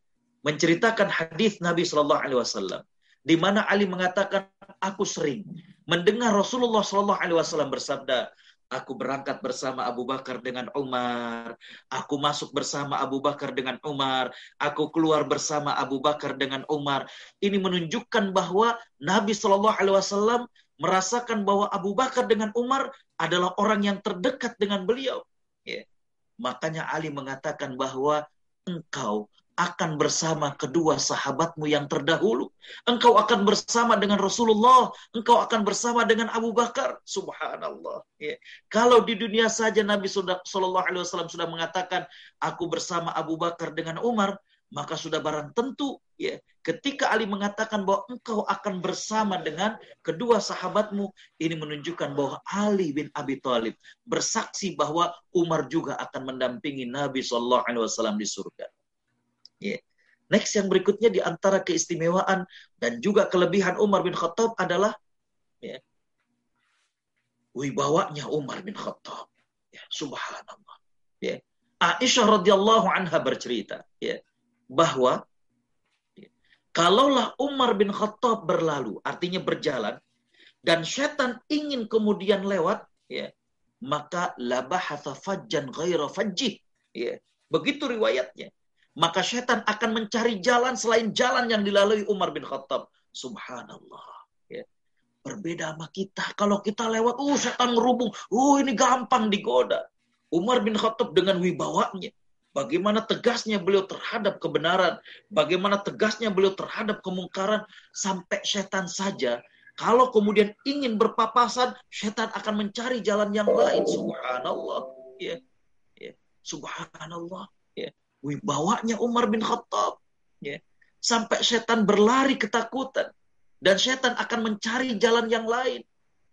B: menceritakan hadis Nabi Shallallahu alaihi wasallam di mana Ali mengatakan aku sering mendengar Rasulullah Shallallahu Alaihi Wasallam bersabda, aku berangkat bersama Abu Bakar dengan Umar, aku masuk bersama Abu Bakar dengan Umar, aku keluar bersama Abu Bakar dengan Umar. Ini menunjukkan bahwa Nabi Shallallahu Alaihi Wasallam merasakan bahwa Abu Bakar dengan Umar adalah orang yang terdekat dengan beliau. Ya. Makanya Ali mengatakan bahwa engkau akan bersama kedua sahabatmu yang terdahulu. Engkau akan bersama dengan Rasulullah. Engkau akan bersama dengan Abu Bakar. Subhanallah. Ya. Kalau di dunia saja Nabi Wasallam sudah mengatakan, aku bersama Abu Bakar dengan Umar, maka sudah barang tentu ya ketika Ali mengatakan bahwa engkau akan bersama dengan kedua sahabatmu ini menunjukkan bahwa Ali bin Abi Thalib bersaksi bahwa Umar juga akan mendampingi Nabi Wasallam di surga. Yeah. Next yang berikutnya di antara keistimewaan dan juga kelebihan Umar bin Khattab adalah ya, wibawanya Umar bin Khattab. Ya, subhanallah. Ya. Aisyah radhiyallahu anha bercerita ya, bahwa ya, kalaulah Umar bin Khattab berlalu, artinya berjalan, dan setan ingin kemudian lewat, ya, maka labahatha fajjan ghaira fajjih. Ya. Begitu riwayatnya maka setan akan mencari jalan selain jalan yang dilalui Umar bin Khattab. Subhanallah. Ya. Berbeda sama kita. Kalau kita lewat, uh setan ngerubung. Uh ini gampang digoda. Umar bin Khattab dengan wibawanya. Bagaimana tegasnya beliau terhadap kebenaran. Bagaimana tegasnya beliau terhadap kemungkaran. Sampai setan saja. Kalau kemudian ingin berpapasan, setan akan mencari jalan yang lain. Subhanallah. Ya. Ya. Subhanallah wibawanya Umar bin Khattab. Ya. Sampai setan berlari ketakutan. Dan setan akan mencari jalan yang lain.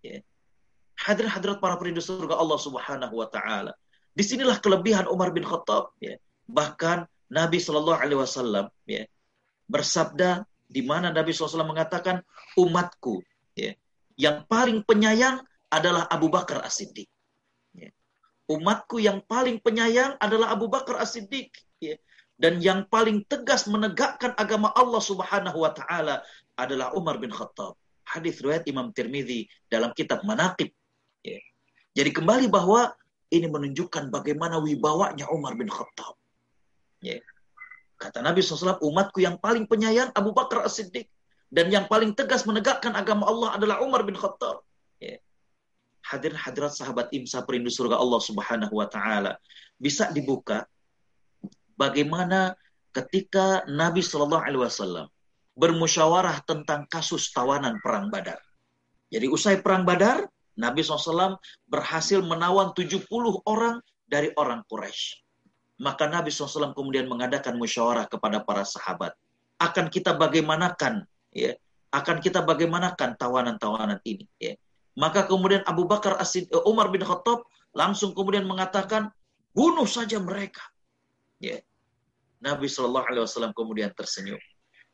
B: Ya. Hadirin-hadirat para perindu surga Allah subhanahu wa ta'ala. Di sinilah kelebihan Umar bin Khattab. Ya. Bahkan Nabi Shallallahu Alaihi Wasallam ya, bersabda di mana Nabi SAW mengatakan umatku ya, yang paling penyayang adalah Abu Bakar As-Siddiq. Ya. Umatku yang paling penyayang adalah Abu Bakar As-Siddiq ya. Dan yang paling tegas menegakkan agama Allah Subhanahu wa taala adalah Umar bin Khattab. Hadis riwayat Imam Tirmidzi dalam kitab Manaqib. Ya. Jadi kembali bahwa ini menunjukkan bagaimana wibawanya Umar bin Khattab. Ya. Kata Nabi SAW, umatku yang paling penyayang Abu Bakar As-Siddiq. Dan yang paling tegas menegakkan agama Allah adalah Umar bin Khattab. Ya. Hadir hadirat sahabat imsa perindu surga Allah Subhanahu wa taala. Bisa dibuka bagaimana ketika Nabi Shallallahu Alaihi Wasallam bermusyawarah tentang kasus tawanan perang Badar. Jadi usai perang Badar, Nabi SAW berhasil menawan 70 orang dari orang Quraisy. Maka Nabi SAW kemudian mengadakan musyawarah kepada para sahabat. Akan kita bagaimanakan, ya, akan kita bagaimanakan tawanan-tawanan ini. Ya. Maka kemudian Abu Bakar Asid, Umar bin Khattab langsung kemudian mengatakan, bunuh saja mereka. Ya. Nabi Shallallahu Alaihi Wasallam kemudian tersenyum.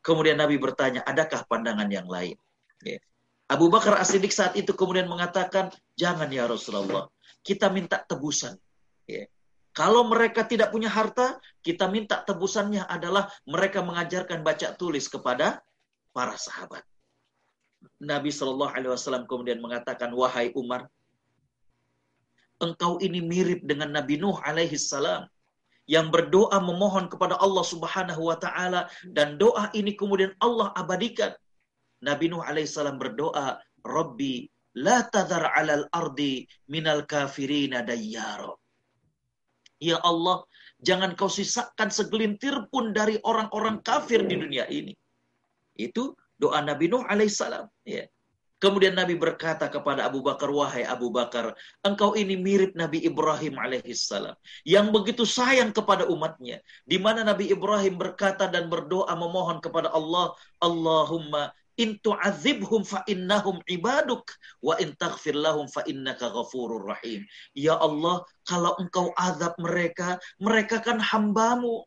B: Kemudian Nabi bertanya, adakah pandangan yang lain? Ya. Abu Bakar As-Siddiq saat itu kemudian mengatakan, jangan ya Rasulullah, kita minta tebusan. Ya. Kalau mereka tidak punya harta, kita minta tebusannya adalah mereka mengajarkan baca tulis kepada para sahabat. Nabi Shallallahu Alaihi Wasallam kemudian mengatakan, wahai Umar, engkau ini mirip dengan Nabi Nuh alaihi salam yang berdoa memohon kepada Allah Subhanahu wa taala dan doa ini kemudian Allah abadikan. Nabi Nuh alaihissalam berdoa, "Rabbi la tadhar 'alal ardi minal kafirina dayyara." Ya Allah, jangan kau sisakan segelintir pun dari orang-orang kafir di dunia ini. Itu doa Nabi Nuh alaihissalam, ya. Kemudian Nabi berkata kepada Abu Bakar, wahai Abu Bakar, engkau ini mirip Nabi Ibrahim alaihissalam. Yang begitu sayang kepada umatnya. Di mana Nabi Ibrahim berkata dan berdoa memohon kepada Allah, Allahumma in tu'adzibhum fa innahum ibaduk wa in lahum fa innaka ghafurur rahim. Ya Allah, kalau engkau azab mereka, mereka kan hambamu.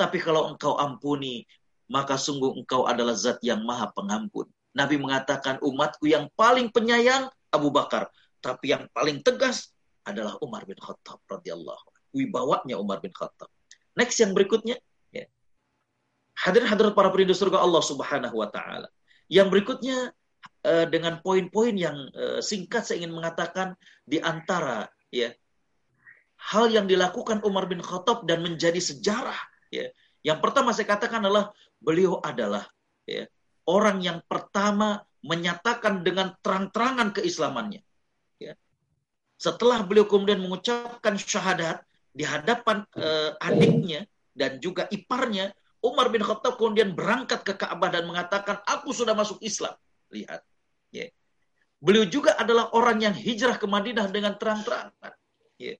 B: Tapi kalau engkau ampuni, maka sungguh engkau adalah zat yang maha pengampun. Nabi mengatakan umatku yang paling penyayang Abu Bakar, tapi yang paling tegas adalah Umar bin Khattab radhiyallahu Wibawanya Umar bin Khattab. Next yang berikutnya, ya. Hadir-hadir para perindu surga Allah Subhanahu wa taala. Yang berikutnya uh, dengan poin-poin yang uh, singkat saya ingin mengatakan di antara ya hal yang dilakukan Umar bin Khattab dan menjadi sejarah ya. Yang pertama saya katakan adalah beliau adalah ya orang yang pertama menyatakan dengan terang-terangan keislamannya. Ya. Setelah beliau kemudian mengucapkan syahadat di hadapan uh, adiknya dan juga iparnya, Umar bin Khattab kemudian berangkat ke Ka'bah dan mengatakan, aku sudah masuk Islam. Lihat. Ya. Beliau juga adalah orang yang hijrah ke Madinah dengan terang-terangan. Ya.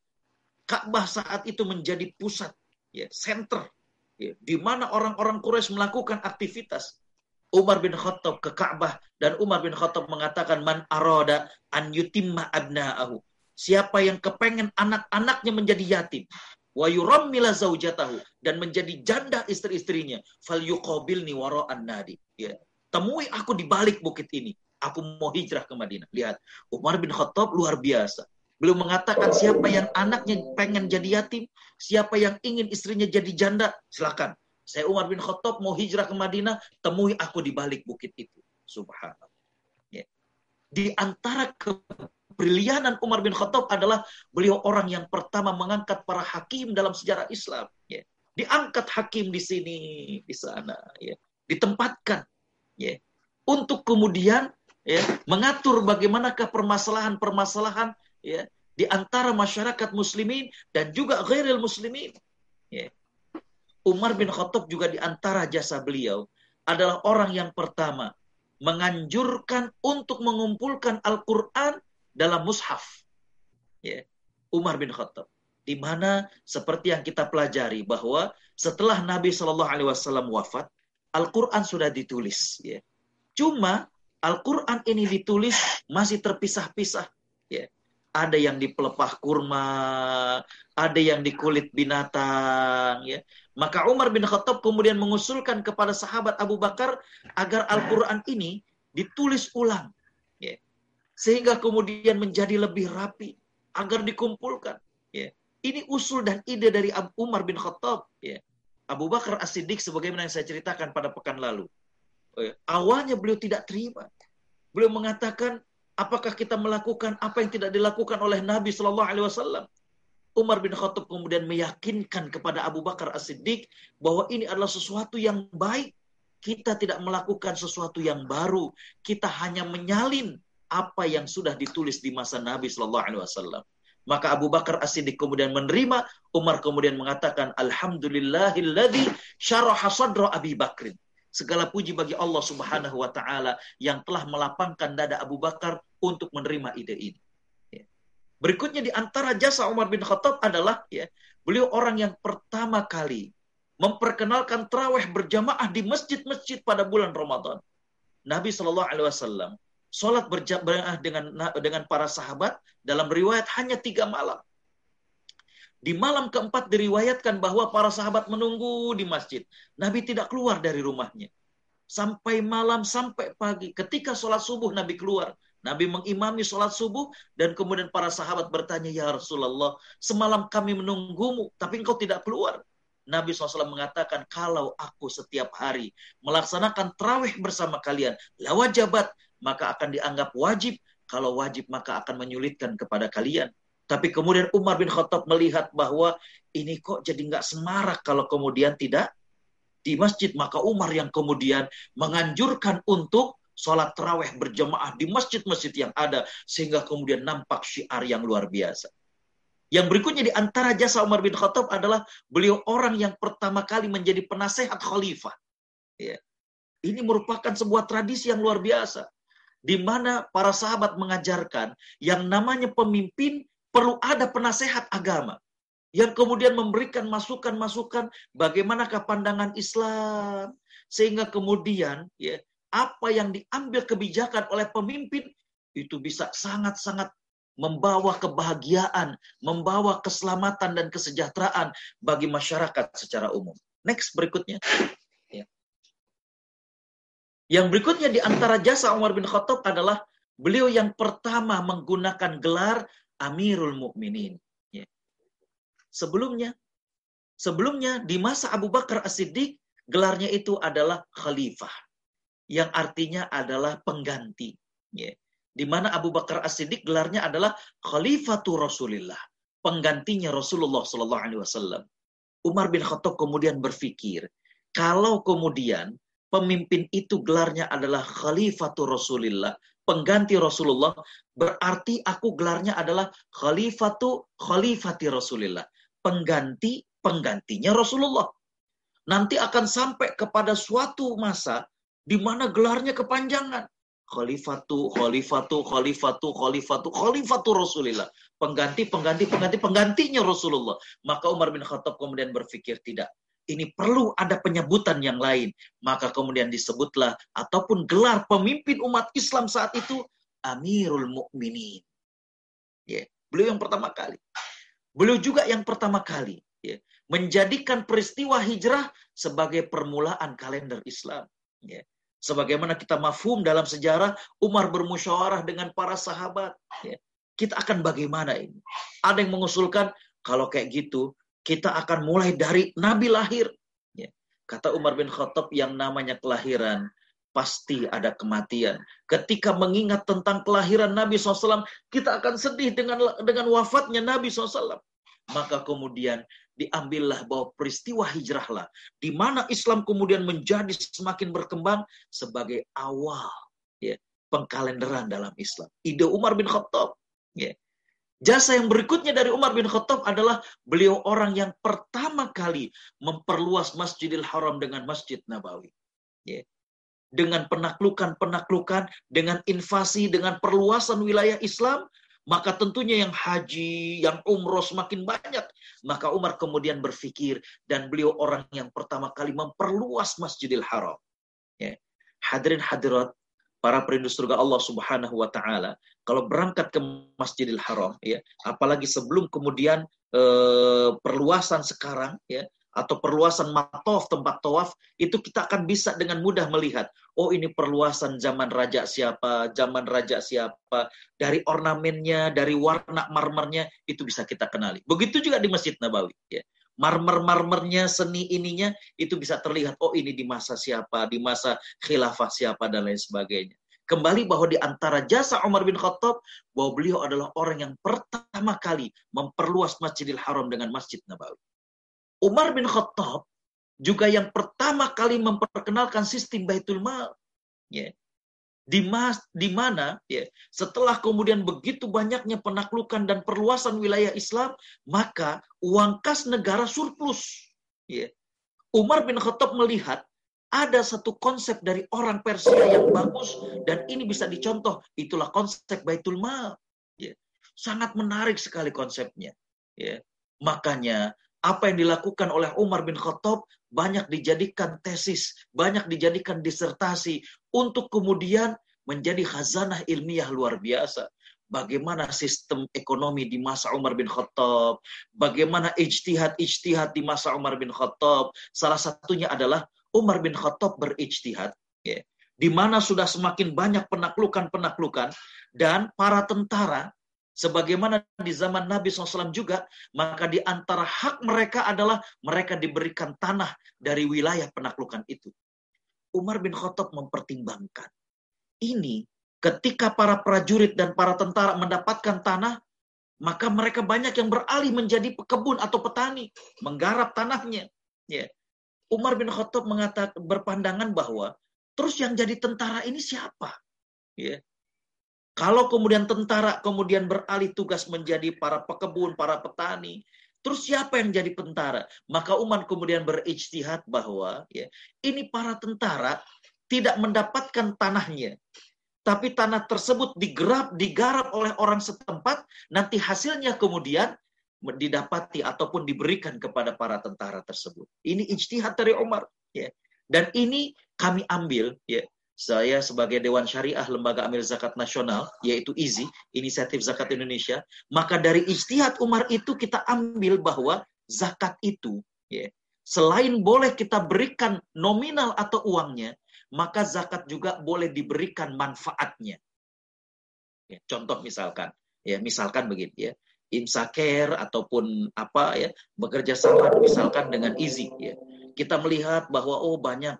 B: Ka'bah saat itu menjadi pusat, ya, center, ya, di mana orang-orang Quraisy melakukan aktivitas. Umar bin Khattab ke Ka'bah dan Umar bin Khattab mengatakan man arada an yutimma abna'ahu. Siapa yang kepengen anak-anaknya menjadi yatim wa yurammila zaujatahu dan menjadi janda istri-istrinya fal yuqabilni wara'an nadi. Ya. Temui aku di balik bukit ini. Aku mau hijrah ke Madinah. Lihat, Umar bin Khattab luar biasa. Belum mengatakan siapa yang anaknya pengen jadi yatim, siapa yang ingin istrinya jadi janda, silakan saya Umar bin Khattab mau hijrah ke Madinah, temui aku di balik bukit itu. Subhanallah. Ya. Di antara kebrilianan Umar bin Khattab adalah beliau orang yang pertama mengangkat para hakim dalam sejarah Islam. Ya. Diangkat hakim di sini, di sana. Ya. Ditempatkan. Ya. Untuk kemudian ya, mengatur bagaimanakah permasalahan-permasalahan ya, di antara masyarakat muslimin dan juga ghairil muslimin. Ya. Umar bin Khattab juga di antara jasa beliau adalah orang yang pertama menganjurkan untuk mengumpulkan Al-Quran dalam mushaf. Ya. Umar bin Khattab. Di mana seperti yang kita pelajari bahwa setelah Nabi Shallallahu Alaihi Wasallam wafat, Al-Quran sudah ditulis. Ya. Cuma Al-Quran ini ditulis masih terpisah-pisah. Ya. Ada yang di pelepah kurma, ada yang di kulit binatang, ya. Maka Umar bin Khattab kemudian mengusulkan kepada sahabat Abu Bakar agar Al-Quran ini ditulis ulang. Ya. Sehingga kemudian menjadi lebih rapi. Agar dikumpulkan. Ya. Ini usul dan ide dari Umar bin Khattab. Ya. Abu Bakar As-Siddiq sebagaimana yang saya ceritakan pada pekan lalu. Oh ya. Awalnya beliau tidak terima. Beliau mengatakan, apakah kita melakukan apa yang tidak dilakukan oleh Nabi Shallallahu Alaihi Wasallam? Umar bin Khattab kemudian meyakinkan kepada Abu Bakar As-Siddiq bahwa ini adalah sesuatu yang baik. Kita tidak melakukan sesuatu yang baru. Kita hanya menyalin apa yang sudah ditulis di masa Nabi Shallallahu Alaihi Wasallam. Maka Abu Bakar As-Siddiq kemudian menerima. Umar kemudian mengatakan, Alhamdulillahilladzi syaraha sadra Abi Bakrin. Segala puji bagi Allah Subhanahu wa taala yang telah melapangkan dada Abu Bakar untuk menerima ide ini. Berikutnya di antara jasa Umar bin Khattab adalah ya, beliau orang yang pertama kali memperkenalkan terawih berjamaah di masjid-masjid pada bulan Ramadan. Nabi Shallallahu Alaihi Wasallam sholat berjamaah dengan dengan para sahabat dalam riwayat hanya tiga malam. Di malam keempat diriwayatkan bahwa para sahabat menunggu di masjid. Nabi tidak keluar dari rumahnya. sampai malam, sampai pagi. Ketika sholat subuh Nabi keluar. Nabi mengimami sholat subuh dan kemudian para sahabat bertanya, Ya Rasulullah, semalam kami menunggumu, tapi engkau tidak keluar. Nabi SAW mengatakan, kalau aku setiap hari melaksanakan terawih bersama kalian, lawajabat, maka akan dianggap wajib. Kalau wajib, maka akan menyulitkan kepada kalian. Tapi kemudian Umar bin Khattab melihat bahwa ini kok jadi nggak semarak kalau kemudian tidak di masjid. Maka Umar yang kemudian menganjurkan untuk sholat terawih berjamaah di masjid-masjid yang ada. Sehingga kemudian nampak syiar yang luar biasa. Yang berikutnya di antara jasa Umar bin Khattab adalah beliau orang yang pertama kali menjadi penasehat khalifah. Ya. Ini merupakan sebuah tradisi yang luar biasa. Di mana para sahabat mengajarkan yang namanya pemimpin perlu ada penasehat agama yang kemudian memberikan masukan-masukan bagaimanakah pandangan Islam sehingga kemudian ya apa yang diambil kebijakan oleh pemimpin itu bisa sangat-sangat membawa kebahagiaan, membawa keselamatan dan kesejahteraan bagi masyarakat secara umum. Next berikutnya. Ya. Yang berikutnya di antara jasa Umar bin Khattab adalah beliau yang pertama menggunakan gelar Amirul Mukminin. Sebelumnya, sebelumnya di masa Abu Bakar As-Siddiq, gelarnya itu adalah khalifah. Yang artinya adalah pengganti. Ya. Di mana Abu Bakar As-Siddiq gelarnya adalah Khalifatu Rasulillah. Penggantinya Rasulullah Sallallahu Alaihi Wasallam. Umar bin Khattab kemudian berpikir, kalau kemudian pemimpin itu gelarnya adalah Khalifatu Rasulillah, pengganti Rasulullah, berarti aku gelarnya adalah Khalifatu Khalifati Rasulillah pengganti penggantinya Rasulullah. Nanti akan sampai kepada suatu masa di mana gelarnya kepanjangan. Khalifatu, Khalifatu, Khalifatu, Khalifatu, Khalifatu Rasulullah. Pengganti, pengganti, pengganti, penggantinya Rasulullah. Maka Umar bin Khattab kemudian berpikir, tidak. Ini perlu ada penyebutan yang lain. Maka kemudian disebutlah, ataupun gelar pemimpin umat Islam saat itu, Amirul Mukminin. Ya, beliau yang pertama kali. Beliau juga yang pertama kali ya, menjadikan peristiwa hijrah sebagai permulaan kalender Islam. Ya. Sebagaimana kita mafhum dalam sejarah, Umar bermusyawarah dengan para sahabat. Ya. Kita akan bagaimana ini? Ada yang mengusulkan, kalau kayak gitu, kita akan mulai dari Nabi lahir. Ya. Kata Umar bin Khattab yang namanya kelahiran, pasti ada kematian. Ketika mengingat tentang kelahiran Nabi SAW, kita akan sedih dengan dengan wafatnya Nabi SAW. Maka kemudian diambillah bahwa peristiwa hijrahlah, di mana Islam kemudian menjadi semakin berkembang sebagai awal ya, pengkalenderan dalam Islam. Ide Umar bin Khattab. Ya. Jasa yang berikutnya dari Umar bin Khattab adalah beliau orang yang pertama kali memperluas Masjidil Haram dengan Masjid Nabawi. Ya dengan penaklukan-penaklukan, dengan invasi, dengan perluasan wilayah Islam, maka tentunya yang haji, yang umroh semakin banyak. Maka Umar kemudian berpikir, dan beliau orang yang pertama kali memperluas Masjidil Haram. Ya. Hadirin hadirat, para perindu surga Allah Subhanahu wa taala, kalau berangkat ke Masjidil Haram ya, apalagi sebelum kemudian eh, perluasan sekarang ya, atau perluasan matof tempat tawaf itu kita akan bisa dengan mudah melihat oh ini perluasan zaman raja siapa zaman raja siapa dari ornamennya dari warna marmernya itu bisa kita kenali. Begitu juga di masjid Nabawi ya marmer-marmernya seni ininya itu bisa terlihat oh ini di masa siapa di masa khilafah siapa dan lain sebagainya kembali bahwa di antara jasa Umar bin Khattab bahwa beliau adalah orang yang pertama kali memperluas Masjidil Haram dengan Masjid Nabawi Umar bin Khattab juga yang pertama kali memperkenalkan sistem Baitul Mal. Ya. Di, mas, di mana ya, setelah kemudian begitu banyaknya penaklukan dan perluasan wilayah Islam, maka uang kas negara surplus. Ya. Umar bin Khattab melihat ada satu konsep dari orang Persia yang bagus dan ini bisa dicontoh. Itulah konsep Baitul Mal. Ya. Sangat menarik sekali konsepnya. Ya. Makanya apa yang dilakukan oleh Umar bin Khattab banyak dijadikan tesis, banyak dijadikan disertasi untuk kemudian menjadi khazanah ilmiah luar biasa. Bagaimana sistem ekonomi di masa Umar bin Khattab, bagaimana ijtihad-ijtihad di masa Umar bin Khattab. Salah satunya adalah Umar bin Khattab berijtihad ya, di mana sudah semakin banyak penaklukan-penaklukan dan para tentara sebagaimana di zaman Nabi SAW juga, maka di antara hak mereka adalah mereka diberikan tanah dari wilayah penaklukan itu. Umar bin Khattab mempertimbangkan. Ini ketika para prajurit dan para tentara mendapatkan tanah, maka mereka banyak yang beralih menjadi pekebun atau petani, menggarap tanahnya. Ya. Umar bin Khattab mengatakan berpandangan bahwa Terus yang jadi tentara ini siapa? Ya. Kalau kemudian tentara kemudian beralih tugas menjadi para pekebun, para petani, terus siapa yang jadi tentara? Maka Umar kemudian berijtihad bahwa ya, ini para tentara tidak mendapatkan tanahnya. Tapi tanah tersebut digerap, digarap oleh orang setempat, nanti hasilnya kemudian didapati ataupun diberikan kepada para tentara tersebut. Ini ijtihad dari Umar. Ya. Dan ini kami ambil, ya, saya sebagai Dewan Syariah Lembaga Amil Zakat Nasional, yaitu IZI, Inisiatif Zakat Indonesia, maka dari ijtihad Umar itu kita ambil bahwa zakat itu, ya, selain boleh kita berikan nominal atau uangnya, maka zakat juga boleh diberikan manfaatnya. Ya, contoh misalkan, ya misalkan begitu ya, imsaker ataupun apa ya bekerja sama misalkan dengan IZI ya kita melihat bahwa oh banyak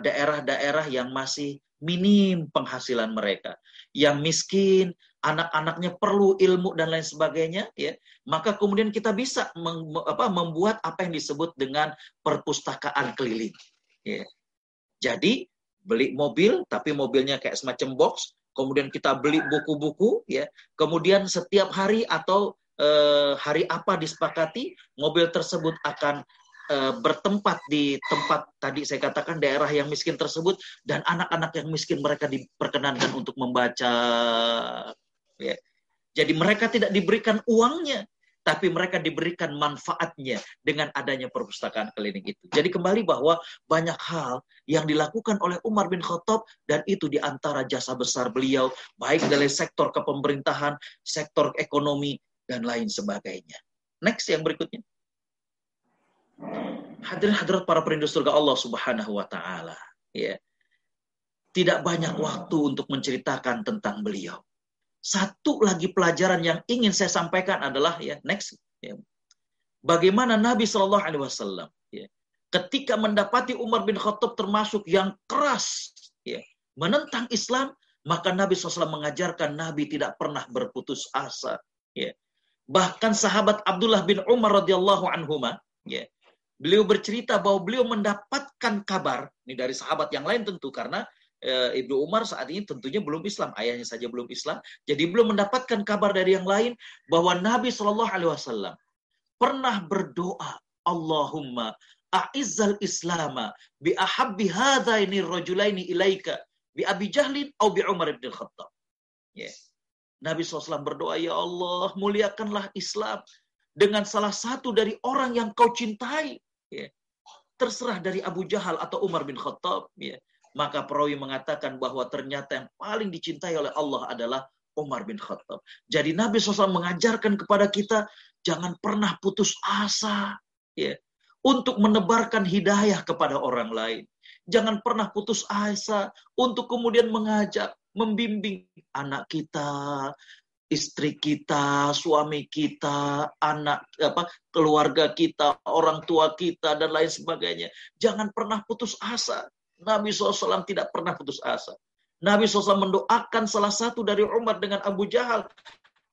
B: daerah-daerah uh, yang masih minim penghasilan mereka, yang miskin, anak-anaknya perlu ilmu dan lain sebagainya, ya, maka kemudian kita bisa membuat apa yang disebut dengan perpustakaan keliling. Ya. Jadi beli mobil, tapi mobilnya kayak semacam box, kemudian kita beli buku-buku, ya, kemudian setiap hari atau eh, hari apa disepakati, mobil tersebut akan Eh, bertempat di tempat tadi saya katakan daerah yang miskin tersebut dan anak-anak yang miskin mereka diperkenankan untuk membaca ya. Jadi mereka tidak diberikan uangnya tapi mereka diberikan manfaatnya dengan adanya perpustakaan keliling itu. Jadi kembali bahwa banyak hal yang dilakukan oleh Umar bin Khattab dan itu di antara jasa besar beliau baik dari sektor kepemerintahan, sektor ekonomi dan lain sebagainya. Next yang berikutnya. Hadirin hadirat para perindu surga Allah Subhanahu wa taala, ya. Tidak banyak waktu untuk menceritakan tentang beliau. Satu lagi pelajaran yang ingin saya sampaikan adalah ya next ya. Bagaimana Nabi Shallallahu alaihi wasallam ya, ketika mendapati Umar bin Khattab termasuk yang keras ya, menentang Islam, maka Nabi SAW mengajarkan Nabi tidak pernah berputus asa. Ya. Bahkan sahabat Abdullah bin Umar radhiyallahu anhuma, ya, beliau bercerita bahwa beliau mendapatkan kabar ini dari sahabat yang lain tentu karena e, Ibnu Umar saat ini tentunya belum Islam, ayahnya saja belum Islam. Jadi belum mendapatkan kabar dari yang lain bahwa Nabi Shallallahu Alaihi Wasallam pernah berdoa, Allahumma a'izzal islama bi ahabbi hadaini rajulaini ilaika bi Abi Jahlin atau bi Umar bin Khattab. Yeah. Nabi SAW berdoa, Ya Allah, muliakanlah Islam dengan salah satu dari orang yang kau cintai ya, terserah dari Abu Jahal atau Umar bin Khattab, ya, maka perawi mengatakan bahwa ternyata yang paling dicintai oleh Allah adalah Umar bin Khattab. Jadi Nabi SAW mengajarkan kepada kita jangan pernah putus asa ya, untuk menebarkan hidayah kepada orang lain. Jangan pernah putus asa untuk kemudian mengajak, membimbing anak kita, istri kita, suami kita, anak apa keluarga kita, orang tua kita dan lain sebagainya. Jangan pernah putus asa. Nabi SAW tidak pernah putus asa. Nabi SAW mendoakan salah satu dari Umar dengan Abu Jahal.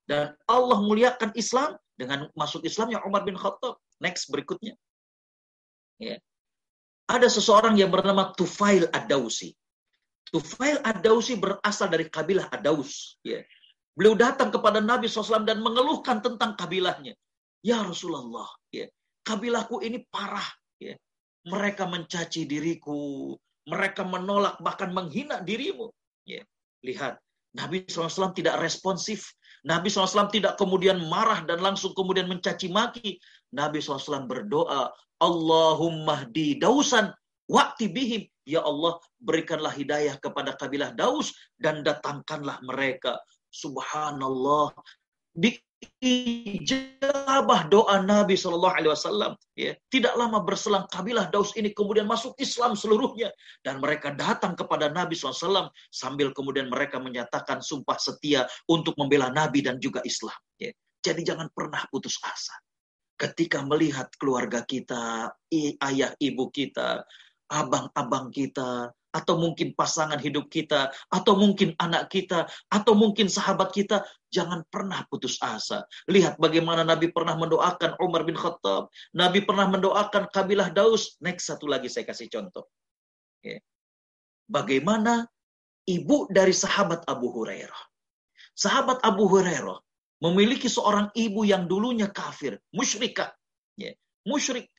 B: Dan Allah muliakan Islam dengan masuk Islamnya Umar bin Khattab. Next berikutnya. Ya. Ada seseorang yang bernama Tufail Ad-Dausi. Tufail Ad-Dausi berasal dari kabilah Ad-Daus. Ya. Beliau datang kepada Nabi SAW dan mengeluhkan tentang kabilahnya. Ya Rasulullah, ya, kabilahku ini parah. Ya. Mereka mencaci diriku, mereka menolak bahkan menghina dirimu. Ya. Lihat, Nabi SAW tidak responsif. Nabi SAW tidak kemudian marah dan langsung kemudian mencaci maki. Nabi SAW berdoa, Allahumma di dausan wakti bihim. Ya Allah, berikanlah hidayah kepada kabilah Daus dan datangkanlah mereka Subhanallah. Di ijabah doa Nabi Shallallahu Alaihi Wasallam. Ya, tidak lama berselang kabilah Daus ini kemudian masuk Islam seluruhnya dan mereka datang kepada Nabi SAW sambil kemudian mereka menyatakan sumpah setia untuk membela Nabi dan juga Islam. Ya. Jadi jangan pernah putus asa. Ketika melihat keluarga kita, ayah ibu kita, abang-abang kita, atau mungkin pasangan hidup kita, atau mungkin anak kita, atau mungkin sahabat kita, jangan pernah putus asa. Lihat bagaimana Nabi pernah mendoakan Umar bin Khattab, Nabi pernah mendoakan kabilah Daus. Next satu lagi saya kasih contoh. Bagaimana ibu dari sahabat Abu Hurairah. Sahabat Abu Hurairah memiliki seorang ibu yang dulunya kafir, musyrikah. Ya, musyrik.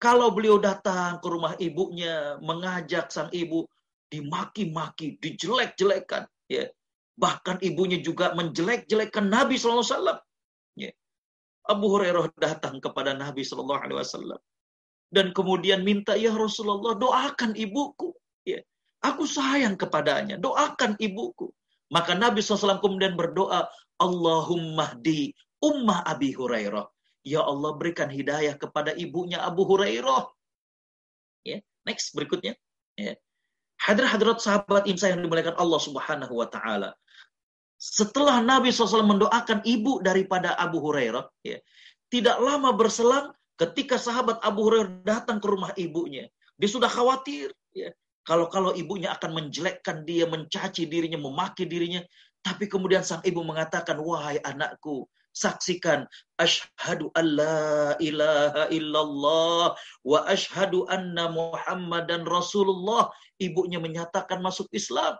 B: Kalau beliau datang ke rumah ibunya, mengajak sang ibu, dimaki-maki, dijelek-jelekan. Ya. Bahkan ibunya juga menjelek-jelekan Nabi SAW. Ya. Abu Hurairah datang kepada Nabi SAW. Dan kemudian minta, ya Rasulullah, doakan ibuku. Ya. Aku sayang kepadanya, doakan ibuku. Maka Nabi SAW kemudian berdoa, Allahumma di ummah Abi Hurairah. Ya Allah berikan hidayah kepada ibunya Abu Hurairah. Ya, next berikutnya. Ya. Hadirat-hadirat sahabat imsa yang dimuliakan Allah Subhanahu wa taala. Setelah Nabi SAW mendoakan ibu daripada Abu Hurairah, ya, tidak lama berselang ketika sahabat Abu Hurairah datang ke rumah ibunya. Dia sudah khawatir. Ya. Kalau-kalau ibunya akan menjelekkan dia, mencaci dirinya, memaki dirinya. Tapi kemudian sang ibu mengatakan, wahai anakku, saksikan asyhadu alla ilaha illallah wa asyhadu anna muhammadan rasulullah. Ibunya menyatakan masuk Islam.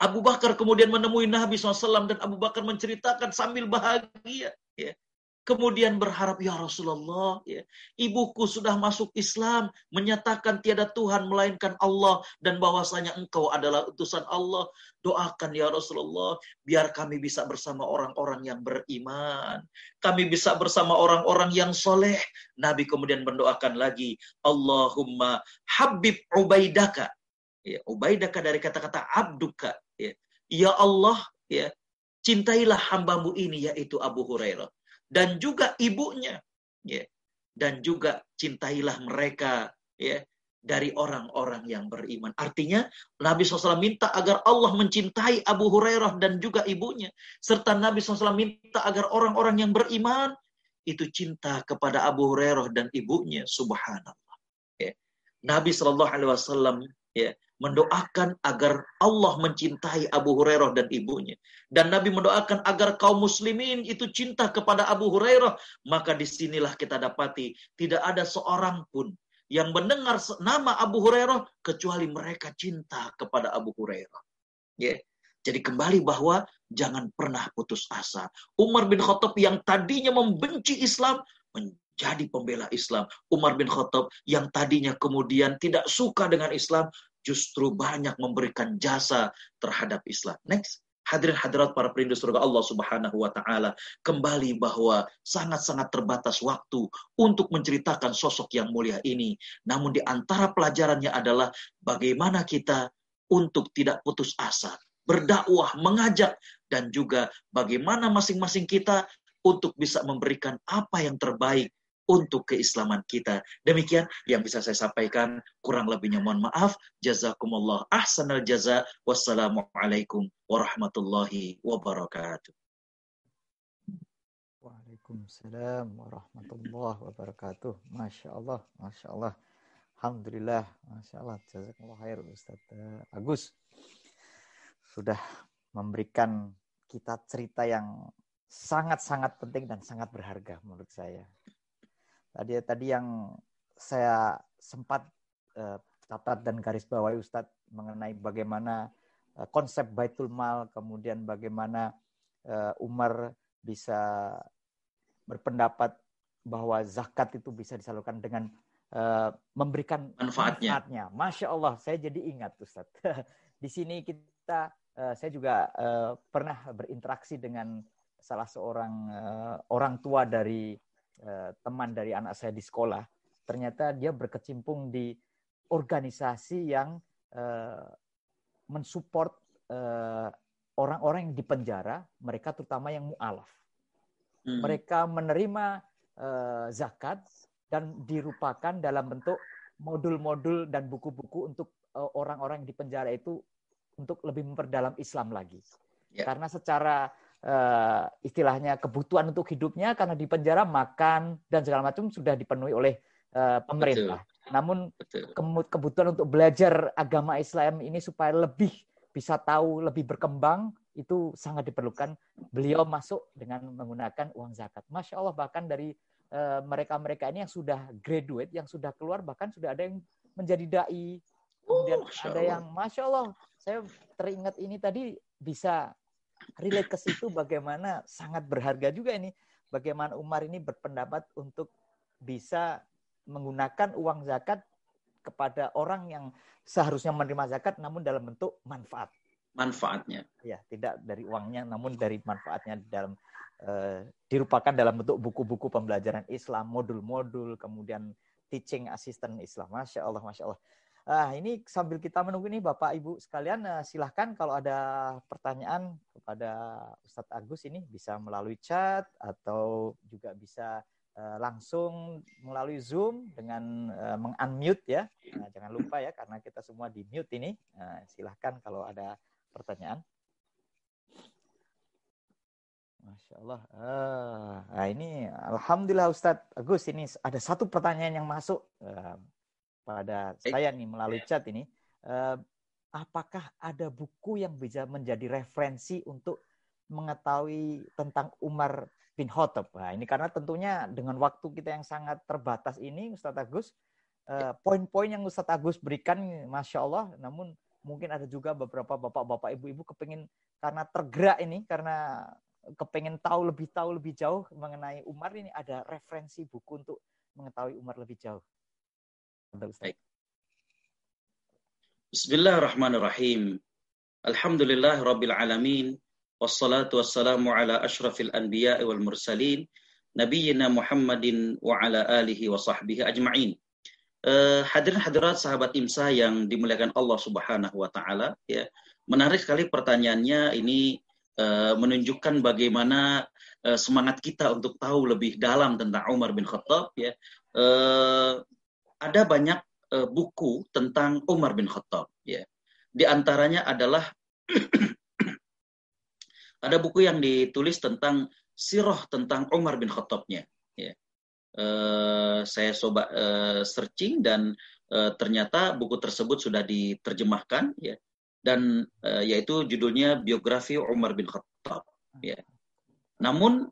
B: Abu Bakar kemudian menemui Nabi SAW dan Abu Bakar menceritakan sambil bahagia ya Kemudian berharap, ya Rasulullah, ya, ibuku sudah masuk Islam, menyatakan tiada Tuhan melainkan Allah, dan bahwasanya engkau adalah utusan Allah. Doakan ya Rasulullah, biar kami bisa bersama orang-orang yang beriman. Kami bisa bersama orang-orang yang soleh. Nabi kemudian mendoakan lagi, Allahumma habib ubaidaka. Ya, ubaidaka dari kata-kata abduka. Ya, ya Allah, ya, cintailah hambamu ini, yaitu Abu Hurairah dan juga ibunya ya dan juga cintailah mereka ya dari orang-orang yang beriman. Artinya Nabi SAW minta agar Allah mencintai Abu Hurairah dan juga ibunya. Serta Nabi SAW minta agar orang-orang yang beriman itu cinta kepada Abu Hurairah dan ibunya. Subhanallah. Ya. Nabi SAW ya, mendoakan agar Allah mencintai Abu Hurairah dan ibunya. Dan Nabi mendoakan agar kaum muslimin itu cinta kepada Abu Hurairah. Maka di sinilah kita dapati tidak ada seorang pun yang mendengar nama Abu Hurairah kecuali mereka cinta kepada Abu Hurairah. Ya. Jadi kembali bahwa jangan pernah putus asa. Umar bin Khattab yang tadinya membenci Islam menjadi pembela Islam. Umar bin Khattab yang tadinya kemudian tidak suka dengan Islam justru banyak memberikan jasa terhadap Islam. Next. Hadirin hadirat para perindu surga Allah Subhanahu wa taala, kembali bahwa sangat-sangat terbatas waktu untuk menceritakan sosok yang mulia ini. Namun di antara pelajarannya adalah bagaimana kita untuk tidak putus asa, berdakwah, mengajak dan juga bagaimana masing-masing kita untuk bisa memberikan apa yang terbaik untuk keislaman kita. Demikian yang bisa saya sampaikan. Kurang lebihnya mohon maaf. Jazakumullah ahsanal jaza. Wassalamualaikum warahmatullahi wabarakatuh.
A: Waalaikumsalam warahmatullahi wabarakatuh. Masya Allah, Masya Allah. Alhamdulillah, Masya Allah. Jazakumullah khair Ustaz Agus. Sudah memberikan kita cerita yang sangat-sangat penting dan sangat berharga menurut saya. Tadi tadi yang saya sempat uh, catat dan garis bawahi Ustadz mengenai bagaimana uh, konsep Baitul Mal, kemudian bagaimana uh, Umar bisa berpendapat bahwa zakat itu bisa disalurkan dengan uh, memberikan manfaatnya. manfaatnya. Masya Allah, saya jadi ingat Ustadz. (laughs) Di sini kita, uh, saya juga uh, pernah berinteraksi dengan salah seorang uh, orang tua dari Eh, teman dari anak saya di sekolah, ternyata dia berkecimpung di organisasi yang uh, mensupport uh, orang-orang yang dipenjara, mereka terutama yang mu'alaf. Hmm. Mereka menerima zakat dan dirupakan dalam bentuk modul-modul dan buku-buku untuk orang-orang yang dipenjara itu untuk lebih memperdalam Islam lagi. Yeah. Karena secara uh, istilahnya kebutuhan untuk hidupnya karena di penjara makan dan segala macam sudah dipenuhi oleh uh, pemerintah. Betul. Namun Betul. kebutuhan untuk belajar agama Islam ini supaya lebih bisa tahu, lebih berkembang itu sangat diperlukan. Beliau masuk dengan menggunakan uang zakat. Masya Allah bahkan dari eh, mereka-mereka uh, ini yang sudah graduate, yang sudah keluar bahkan sudah ada yang menjadi dai. Kemudian oh, ada yang Masya Allah, saya teringat ini tadi bisa relate ke situ bagaimana sangat berharga juga ini. Bagaimana Umar ini berpendapat untuk bisa menggunakan uang zakat kepada orang yang seharusnya menerima zakat namun dalam bentuk manfaat.
B: Manfaatnya.
A: Ya, tidak dari uangnya namun dari manfaatnya dalam uh, dirupakan dalam bentuk buku-buku pembelajaran Islam, modul-modul, kemudian teaching assistant Islam. Masya Allah, Masya Allah. Ah, ini sambil kita menunggu nih Bapak Ibu sekalian, uh, silahkan kalau ada pertanyaan kepada Ustadz Agus ini bisa melalui chat atau juga bisa uh, langsung melalui Zoom dengan uh, meng-unmute ya. Nah, jangan lupa ya karena kita semua di mute ini. Nah, silahkan kalau ada pertanyaan. Masya Allah. Uh, nah ini Alhamdulillah Ustadz Agus ini ada satu pertanyaan yang masuk. Uh, pada saya nih melalui chat ini, uh, apakah ada buku yang bisa menjadi referensi untuk mengetahui tentang Umar bin Khattab? Nah, ini karena tentunya dengan waktu kita yang sangat terbatas ini, Ustadz Agus, uh, poin-poin yang Ustadz Agus berikan, masya Allah, namun mungkin ada juga beberapa bapak-bapak, ibu-ibu kepingin karena tergerak ini, karena kepingin tahu lebih tahu lebih jauh mengenai Umar ini ada referensi buku untuk mengetahui Umar lebih jauh.
B: Bismillahirrahmanirrahim. Alhamdulillah Rabbil Alamin. Wassalatu wassalamu ala ashrafil anbiya wal mursalin. Nabiyyina Muhammadin wa ala alihi wa sahbihi ajma'in. Uh, hadirin hadirat sahabat IMSA yang dimuliakan Allah Subhanahu wa taala ya. Menarik sekali pertanyaannya ini uh, menunjukkan bagaimana uh, semangat kita untuk tahu lebih dalam tentang Umar bin Khattab ya. Uh, ada banyak uh, buku tentang Umar bin Khattab ya. Di antaranya adalah (clears throat) ada buku yang ditulis tentang sirah tentang Umar bin Khattabnya ya. Uh, saya coba uh, searching dan uh, ternyata buku tersebut sudah diterjemahkan ya dan uh, yaitu judulnya biografi Umar bin Khattab ya. Namun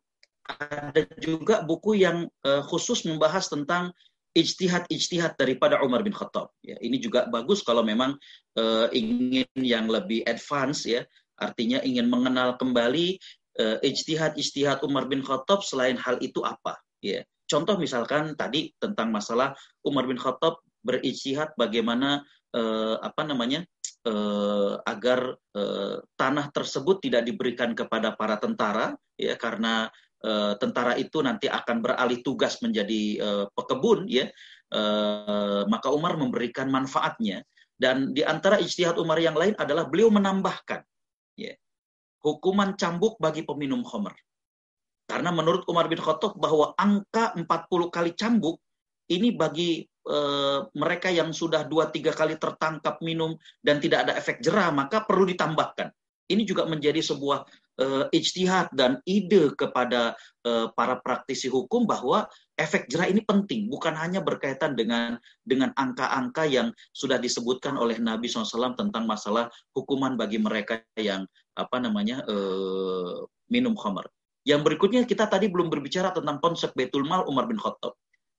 B: ada juga buku yang uh, khusus membahas tentang ijtihad-ijtihad daripada Umar bin Khattab. Ya, ini juga bagus kalau memang uh, ingin yang lebih advance ya, artinya ingin mengenal kembali uh, ijtihad-ijtihad Umar bin Khattab selain hal itu apa. Ya, contoh misalkan tadi tentang masalah Umar bin Khattab berijtihad bagaimana uh, apa namanya uh, agar uh, tanah tersebut tidak diberikan kepada para tentara ya karena uh, tentara itu nanti akan beralih tugas menjadi uh, pekebun ya. Uh, maka Umar memberikan manfaatnya. Dan di antara ijtihad Umar yang lain adalah beliau menambahkan ya hukuman cambuk bagi peminum khamr. Karena menurut Umar bin Khattab bahwa angka 40 kali cambuk ini bagi mereka yang sudah dua tiga kali tertangkap minum dan tidak ada efek jerah maka perlu ditambahkan. Ini juga menjadi sebuah uh, ijtihad dan ide kepada uh, para praktisi hukum bahwa efek jerah ini penting, bukan hanya berkaitan dengan dengan angka-angka yang sudah disebutkan oleh Nabi SAW tentang masalah hukuman bagi mereka yang apa namanya uh, minum khamar. Yang berikutnya kita tadi belum berbicara tentang konsep betul mal Umar bin Khattab.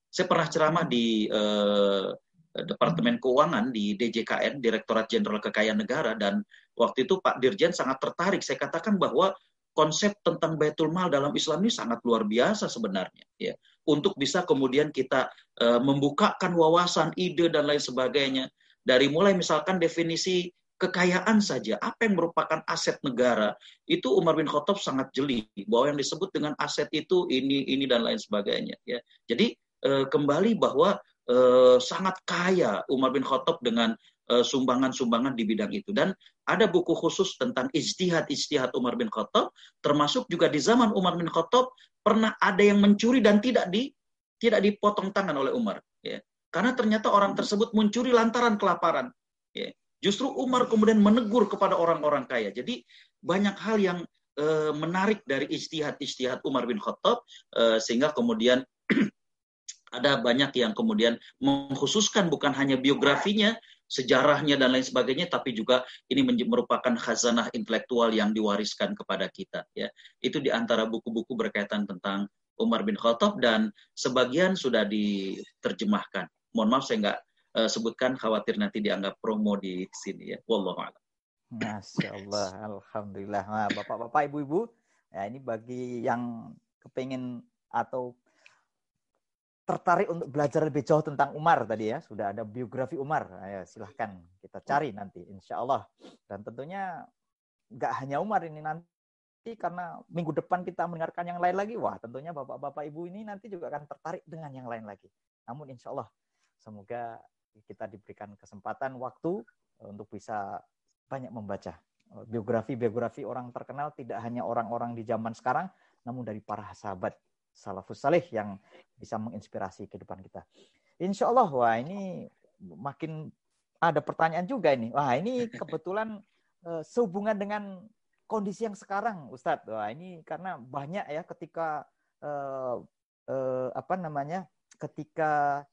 B: Saya pernah ceramah di uh, Departemen Keuangan di DJKN, Direktorat Jenderal Kekayaan Negara, dan waktu itu Pak Dirjen sangat tertarik. Saya katakan bahwa konsep tentang Baitul Mal dalam Islam ini sangat luar biasa sebenarnya, ya. Untuk bisa kemudian kita uh, membukakan wawasan, ide dan lain sebagainya. Dari mulai misalkan definisi kekayaan saja, apa yang merupakan aset negara, itu Umar bin Khattab sangat jeli bahwa yang disebut dengan aset itu ini, ini dan lain sebagainya. Ya, jadi uh, kembali bahwa Eh, sangat kaya Umar bin Khattab dengan sumbangan-sumbangan di bidang itu. Dan ada buku khusus tentang ijtihad-ijtihad Umar bin Khattab, termasuk juga di zaman Umar bin Khattab pernah ada yang mencuri dan tidak di tidak dipotong tangan oleh Umar. Ya. Karena ternyata orang tersebut mencuri lantaran kelaparan. Ya. Justru Umar kemudian menegur kepada orang-orang kaya. Jadi banyak hal yang e, menarik dari istihad-istihad Umar bin Khattab e, sehingga kemudian (clears throat) ada banyak yang kemudian mengkhususkan bukan hanya biografinya, sejarahnya dan lain sebagainya, tapi juga ini merupakan khazanah intelektual yang diwariskan kepada kita. Ya, itu di antara buku-buku berkaitan tentang Umar bin Khattab dan sebagian sudah diterjemahkan. Mohon maaf saya nggak uh, sebutkan, khawatir nanti dianggap promo di sini ya. Wallahu a'lam.
A: Masya Allah, Alhamdulillah. Nah, Bapak-bapak, Ibu-ibu, ya ini bagi yang kepingin atau tertarik untuk belajar lebih jauh tentang Umar tadi ya, sudah ada biografi Umar. Ayo silahkan kita cari nanti, insya Allah. Dan tentunya nggak hanya Umar ini nanti karena minggu depan kita mendengarkan yang lain lagi, wah tentunya bapak-bapak ibu ini nanti juga akan tertarik dengan yang lain lagi. Namun insya Allah semoga kita diberikan kesempatan waktu untuk bisa banyak membaca biografi-biografi orang terkenal tidak hanya orang-orang di zaman sekarang, namun dari para sahabat salafus salih yang bisa menginspirasi kehidupan kita. Insya Allah, wah ini makin ada pertanyaan juga ini. Wah ini (laughs) kebetulan uh, sehubungan dengan kondisi yang sekarang, Ustadz. Wah ini karena banyak ya ketika uh, uh, apa namanya, ketika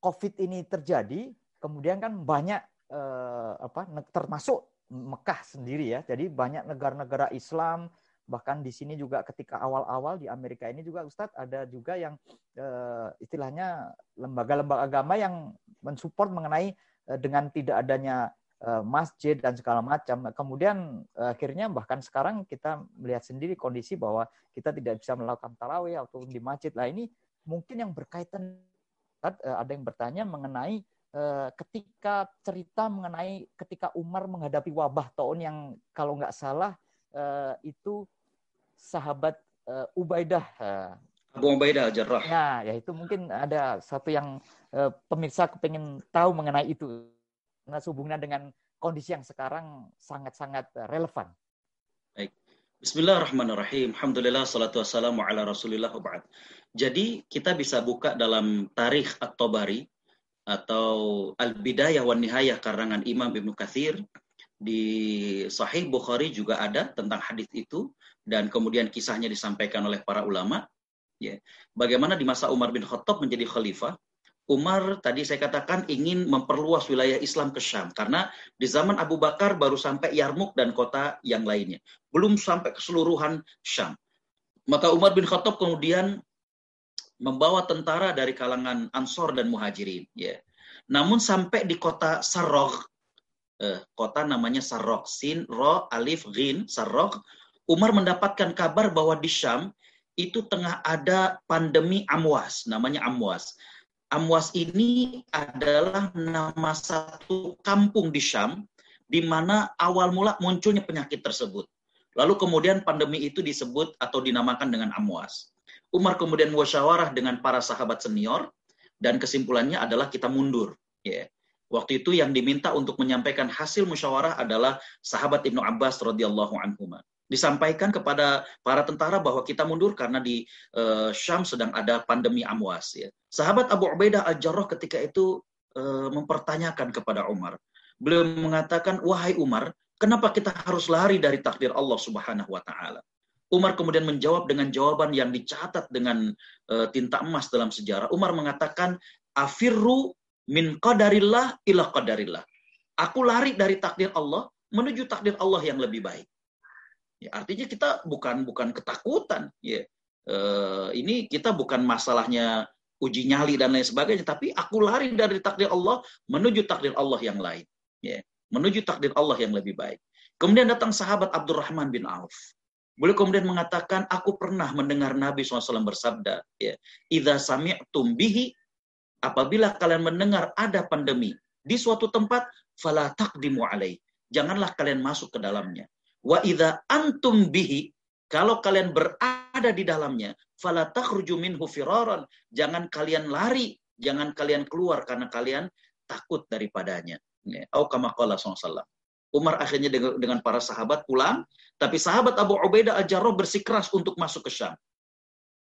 A: COVID ini terjadi, kemudian kan banyak uh, apa termasuk Mekah sendiri ya. Jadi banyak negara-negara Islam bahkan di sini juga ketika awal-awal di Amerika ini juga Ustadz ada juga yang uh, istilahnya lembaga-lembaga agama yang mensupport mengenai uh, dengan tidak adanya uh, masjid dan segala macam. Kemudian uh, akhirnya bahkan sekarang kita melihat sendiri kondisi bahwa kita tidak bisa melakukan tarawih atau di masjid. Lah ini mungkin yang berkaitan uh, ada yang bertanya mengenai ketika cerita mengenai ketika Umar menghadapi wabah tahun yang kalau nggak salah itu sahabat uh, Ubaidah. Uh,
B: Abu Ubaidah Jarrah.
A: Ya, ya itu mungkin ada satu yang uh, pemirsa kepengen tahu mengenai itu. Nah, hubungannya dengan kondisi yang sekarang sangat-sangat relevan.
B: Baik. Bismillahirrahmanirrahim. Alhamdulillah salatu wassalamu ala Rasulillah wa Jadi kita bisa buka dalam tarikh At-Tabari atau Al-Bidayah wa Nihayah karangan Imam Ibnu Katsir di Sahih Bukhari juga ada tentang hadis itu dan kemudian kisahnya disampaikan oleh para ulama. Ya. Bagaimana di masa Umar bin Khattab menjadi khalifah, Umar tadi saya katakan ingin memperluas wilayah Islam ke Syam karena di zaman Abu Bakar baru sampai Yarmuk dan kota yang lainnya, belum sampai keseluruhan Syam. Maka Umar bin Khattab kemudian membawa tentara dari kalangan Ansor dan Muhajirin, ya. Namun sampai di kota Sarrog, eh, kota namanya Sarok. Sin, Ro, Alif, Ghin, Sarok. Umar mendapatkan kabar bahwa di Syam itu tengah ada pandemi Amwas, namanya Amwas. Amwas ini adalah nama satu kampung di Syam di mana awal mula munculnya penyakit tersebut. Lalu kemudian pandemi itu disebut atau dinamakan dengan Amwas. Umar kemudian musyawarah dengan para sahabat senior dan kesimpulannya adalah kita mundur. Yeah. Waktu itu yang diminta untuk menyampaikan hasil musyawarah adalah sahabat Ibnu Abbas radhiyallahu anhu. Disampaikan kepada para tentara bahwa kita mundur karena di uh, Syam sedang ada pandemi amwas. Ya. Sahabat Abu Ubaidah al-Jarrah ketika itu uh, mempertanyakan kepada Umar. Beliau mengatakan, wahai Umar, kenapa kita harus lari dari takdir Allah Subhanahu wa taala? Umar kemudian menjawab dengan jawaban yang dicatat dengan uh, tinta emas dalam sejarah. Umar mengatakan, afirru min qadarillah ila qadarillah. Aku lari dari takdir Allah menuju takdir Allah yang lebih baik. Ya, artinya kita bukan bukan ketakutan, ya. E, ini kita bukan masalahnya uji nyali dan lain sebagainya, tapi aku lari dari takdir Allah menuju takdir Allah yang lain, ya. Menuju takdir Allah yang lebih baik. Kemudian datang sahabat Abdurrahman bin Auf. Boleh kemudian mengatakan, aku pernah mendengar Nabi SAW bersabda, ya, Idza sami'tum bihi apabila kalian mendengar ada pandemi di suatu tempat, fala taqdimu alaih. Janganlah kalian masuk ke dalamnya. Wa idza antum bihi, kalau kalian berada di dalamnya, fala takhruju minhu firaran. Jangan kalian lari, jangan kalian keluar karena kalian takut daripadanya. Ya. Au kama SAW. Umar akhirnya dengan, para sahabat pulang, tapi sahabat Abu Ubaidah al-Jarrah bersikeras untuk masuk ke Syam.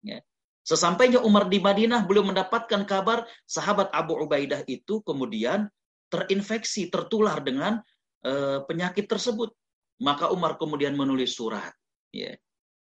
B: Ya. Sesampainya Umar di Madinah, beliau mendapatkan kabar sahabat Abu Ubaidah itu kemudian terinfeksi, tertular dengan uh, penyakit tersebut. Maka Umar kemudian menulis surat, ya,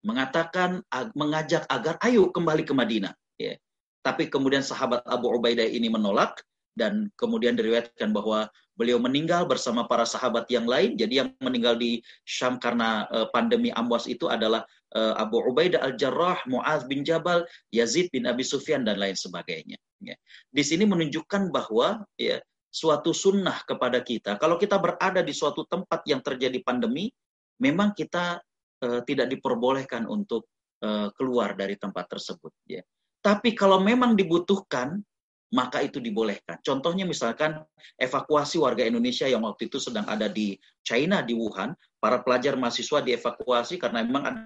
B: mengatakan, mengajak agar ayo kembali ke Madinah. Ya. Tapi kemudian sahabat Abu Ubaidah ini menolak, dan kemudian diriwayatkan bahwa beliau meninggal bersama para sahabat yang lain. Jadi yang meninggal di Syam karena uh, pandemi Amwas itu adalah Abu Ubaidah al-Jarrah, Muaz bin Jabal, Yazid bin Abi Sufyan dan lain sebagainya. Ya. Di sini menunjukkan bahwa ya suatu sunnah kepada kita. Kalau kita berada di suatu tempat yang terjadi pandemi, memang kita uh, tidak diperbolehkan untuk uh, keluar dari tempat tersebut. Ya. Tapi kalau memang dibutuhkan, maka itu dibolehkan. Contohnya misalkan evakuasi warga Indonesia yang waktu itu sedang ada di China, di Wuhan, para pelajar mahasiswa dievakuasi karena memang ada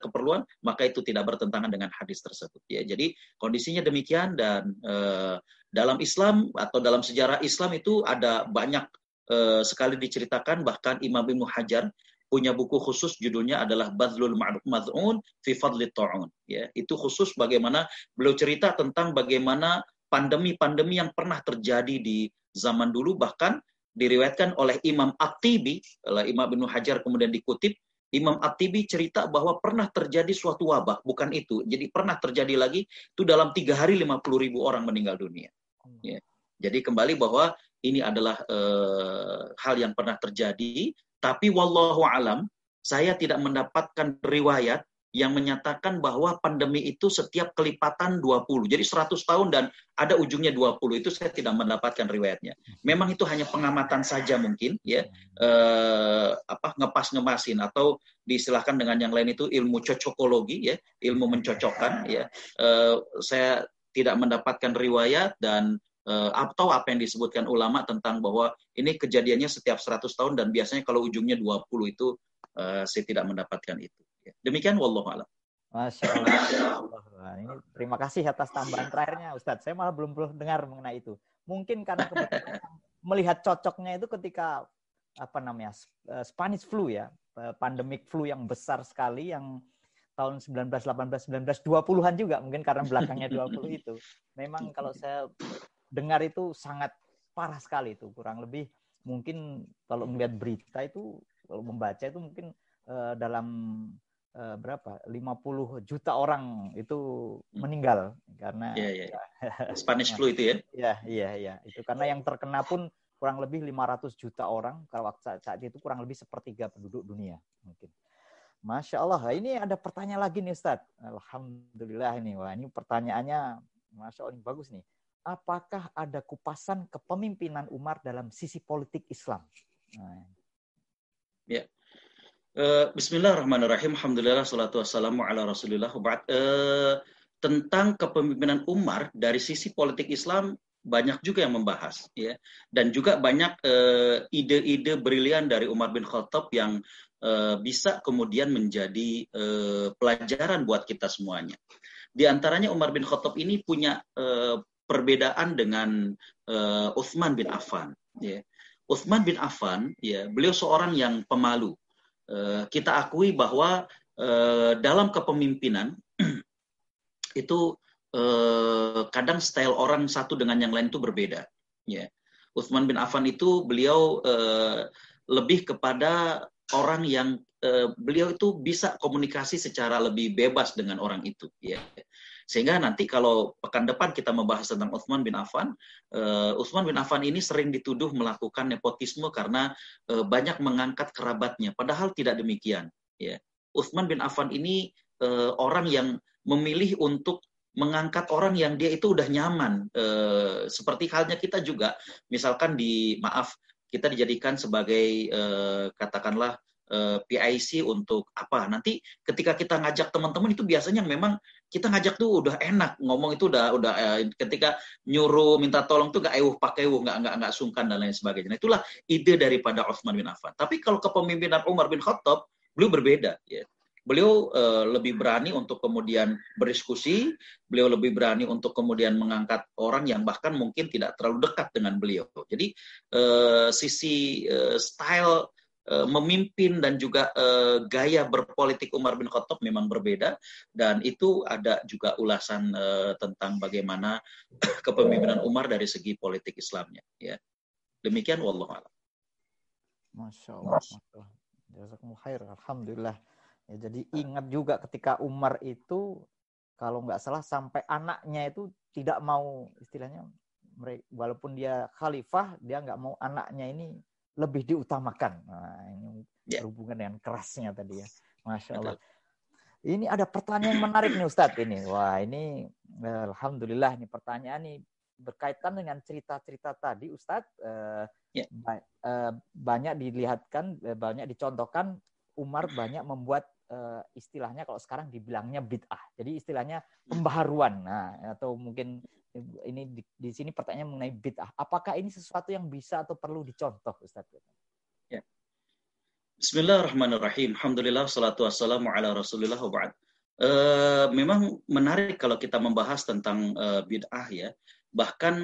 B: keperluan, maka itu tidak bertentangan dengan hadis tersebut. Ya, jadi kondisinya demikian dan eh, dalam Islam atau dalam sejarah Islam itu ada banyak eh, sekali diceritakan bahkan Imam Ibnu Hajar punya buku khusus judulnya adalah Badlul Mad'un fi Fadli Ta'un. Ya, itu khusus bagaimana beliau cerita tentang bagaimana pandemi-pandemi yang pernah terjadi di zaman dulu bahkan diriwayatkan oleh Imam At-Tibi, Imam Ibnu Hajar kemudian dikutip, Imam At-Tibi cerita bahwa pernah terjadi suatu wabah, bukan itu. Jadi pernah terjadi lagi, itu dalam tiga hari 50 ribu orang meninggal dunia. Ya. Jadi kembali bahwa ini adalah uh, hal yang pernah terjadi, tapi wallahu alam, saya tidak mendapatkan riwayat yang menyatakan bahwa pandemi itu setiap kelipatan 20. Jadi 100 tahun dan ada ujungnya 20. Itu saya tidak mendapatkan riwayatnya. Memang itu hanya pengamatan saja mungkin ya. Eh, apa ngepas-ngemasin atau diistilahkan dengan yang lain itu ilmu cocokologi ya, ilmu mencocokkan ya. Eh, saya tidak mendapatkan riwayat dan eh, atau apa yang disebutkan ulama tentang bahwa ini kejadiannya setiap 100 tahun dan biasanya kalau ujungnya 20 itu eh, saya tidak mendapatkan itu. Demikian wallahu a'lam.
A: Masya Allah. Ini terima kasih atas tambahan terakhirnya Ustadz. Saya malah belum belum dengar mengenai itu. Mungkin karena melihat cocoknya itu ketika apa namanya eh, Spanish flu ya, eh, pandemic flu yang besar sekali yang tahun 1918 19 20-an juga mungkin karena belakangnya 20 itu. Memang kalau saya dengar itu sangat parah sekali itu, kurang lebih mungkin kalau melihat berita itu kalau membaca itu mungkin uh, dalam uh, berapa 50 juta orang itu hmm. meninggal karena
B: yeah, yeah. Ya. Spanish flu itu ya.
A: Iya, iya, iya. Itu karena yang terkena pun kurang lebih 500 juta orang kalau waktu saat itu kurang lebih sepertiga penduduk dunia mungkin. Masya Allah, ini ada pertanyaan lagi nih Ustaz. Alhamdulillah ini. Wah, ini pertanyaannya Masya Allah ini bagus nih. Apakah ada kupasan kepemimpinan Umar dalam sisi politik Islam? Nah.
B: Ya, Uh, Bismillahirrahmanirrahim. Alhamdulillah salatu wassalamu ala Rasulillah. Uh, tentang kepemimpinan Umar dari sisi politik Islam banyak juga yang membahas ya dan juga banyak uh, ide-ide brilian dari Umar bin Khattab yang uh, bisa kemudian menjadi uh, pelajaran buat kita semuanya. Di antaranya Umar bin Khattab ini punya uh, perbedaan dengan uh, Uthman bin Affan ya. Uthman bin Affan ya, beliau seorang yang pemalu Eh, kita akui bahwa uh, dalam kepemimpinan (clears throat) itu uh, kadang style orang satu dengan yang lain itu berbeda. Ya. Uthman bin Affan itu beliau lebih kepada orang yang beliau itu bisa komunikasi secara lebih bebas dengan orang itu. Ya. Sehingga nanti kalau pekan depan kita membahas tentang Uthman bin Affan, uh, Uthman bin Affan ini sering dituduh melakukan nepotisme karena uh, banyak mengangkat kerabatnya, padahal tidak demikian. Ya. Uthman bin Affan ini uh, orang yang memilih untuk mengangkat orang yang dia itu udah nyaman. Uh, seperti halnya kita juga, misalkan di maaf kita dijadikan sebagai uh, katakanlah PIC untuk apa. Nanti ketika kita ngajak teman-teman itu biasanya memang kita ngajak tuh udah enak ngomong itu udah udah uh, ketika nyuruh minta tolong tuh gak ewuh pakai ewuh nggak nggak nggak sungkan dan lain sebagainya. Nah, itulah ide daripada Utsman bin Affan. Tapi kalau kepemimpinan Umar bin Khattab beliau berbeda ya. Beliau uh, lebih berani untuk kemudian berdiskusi, beliau lebih berani untuk kemudian mengangkat orang yang bahkan mungkin tidak terlalu dekat dengan beliau. Jadi uh, sisi uh, style memimpin dan juga uh, gaya berpolitik Umar bin Khattab memang berbeda dan itu ada juga ulasan uh, tentang bagaimana (coughs) kepemimpinan Umar dari segi politik Islamnya. Ya, demikian wallahu a'lam.
A: Masya Allah. Masya Allah. Alhamdulillah. Ya, jadi ingat juga ketika Umar itu kalau nggak salah sampai anaknya itu tidak mau istilahnya walaupun dia khalifah dia nggak mau anaknya ini lebih diutamakan. Nah, ini yeah. berhubungan dengan kerasnya tadi ya. Masya Allah. Ini ada pertanyaan menarik nih Ustadz ini. Wah ini Alhamdulillah ini pertanyaan ini berkaitan dengan cerita-cerita tadi Ustadz. Yeah. ba uh, banyak dilihatkan, eh, banyak dicontohkan Umar banyak membuat istilahnya kalau sekarang dibilangnya bid'ah. Jadi istilahnya pembaharuan. Nah, atau mungkin ini di, di sini pertanyaan mengenai bid'ah. Apakah ini sesuatu yang bisa atau perlu dicontoh, Ustaz?
B: Ya. Bismillahirrahmanirrahim. Alhamdulillah, salatu wassalamu ala rasulillah wa. Uh, memang menarik kalau kita membahas tentang uh, bid'ah ya. Bahkan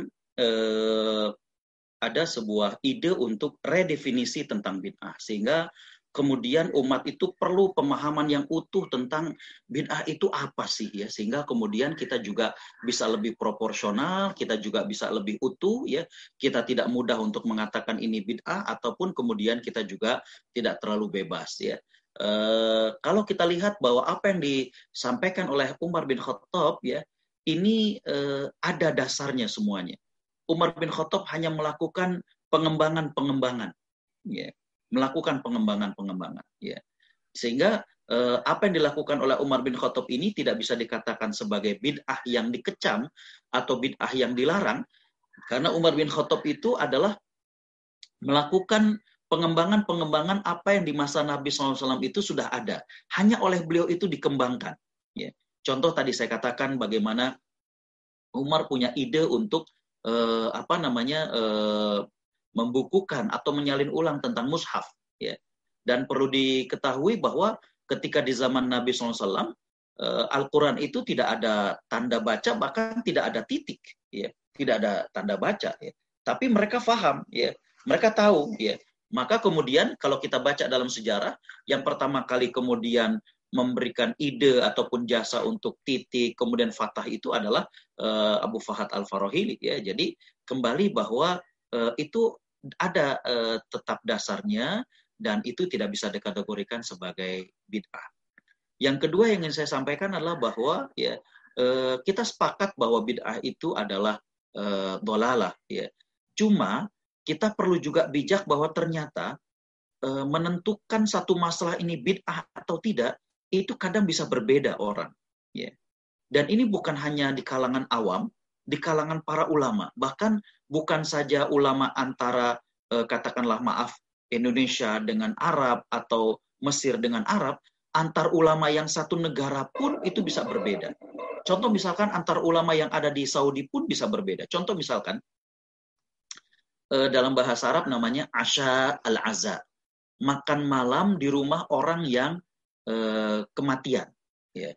B: uh, ada sebuah ide untuk redefinisi tentang bid'ah. Sehingga kemudian umat itu perlu pemahaman yang utuh tentang bid'ah itu apa sih ya. Sehingga kemudian kita juga bisa lebih proporsional kita juga bisa lebih utuh ya. Kita tidak mudah untuk mengatakan ini bid'ah ataupun kemudian kita juga tidak terlalu bebas ya. E, kalau kita lihat bahwa apa yang disampaikan oleh Umar bin Khattab ya ini e, ada dasarnya semuanya. Umar bin Khattab hanya melakukan pengembangan-pengembangan ya melakukan pengembangan-pengembangan ya. Sehingga eh, apa yang dilakukan oleh Umar bin Khattab ini tidak bisa dikatakan sebagai bid'ah yang dikecam atau bid'ah yang dilarang karena Umar bin Khattab itu adalah melakukan pengembangan-pengembangan apa yang di masa Nabi SAW itu sudah ada. Hanya oleh beliau itu dikembangkan ya. Contoh tadi saya katakan bagaimana Umar punya ide untuk eh, apa namanya eh, membukukan atau menyalin ulang tentang mushaf ya. Dan perlu diketahui bahwa ketika di zaman Nabi SAW eh, Al-Quran itu tidak ada tanda baca bahkan tidak ada titik ya. Tidak ada tanda baca ya. Tapi mereka faham ya. Mereka tahu ya. Maka kemudian kalau kita baca dalam sejarah yang pertama kali kemudian memberikan ide ataupun jasa untuk titik kemudian fatah itu adalah uh, Abu Fahad Al Farahili ya. Jadi kembali bahwa uh, itu ada uh, tetap dasarnya dan itu tidak bisa dikategorikan sebagai bid'ah. Yang kedua yang ingin saya sampaikan adalah bahwa ya uh, kita sepakat bahwa bid'ah itu adalah uh, dolalah ya. Cuma kita perlu juga bijak bahwa ternyata uh, menentukan satu masalah ini bid'ah atau tidak itu kadang bisa berbeda orang ya. Dan ini bukan hanya di kalangan awam, di kalangan para ulama. Bahkan bukan saja ulama antara eh, katakanlah maaf Indonesia dengan Arab atau Mesir dengan Arab, antar ulama yang satu negara pun itu bisa berbeda. Contoh misalkan antar ulama yang ada di Saudi pun bisa berbeda. Contoh misalkan eh, dalam bahasa Arab namanya asya al-aza. Makan malam di rumah orang yang eh, kematian. Ya.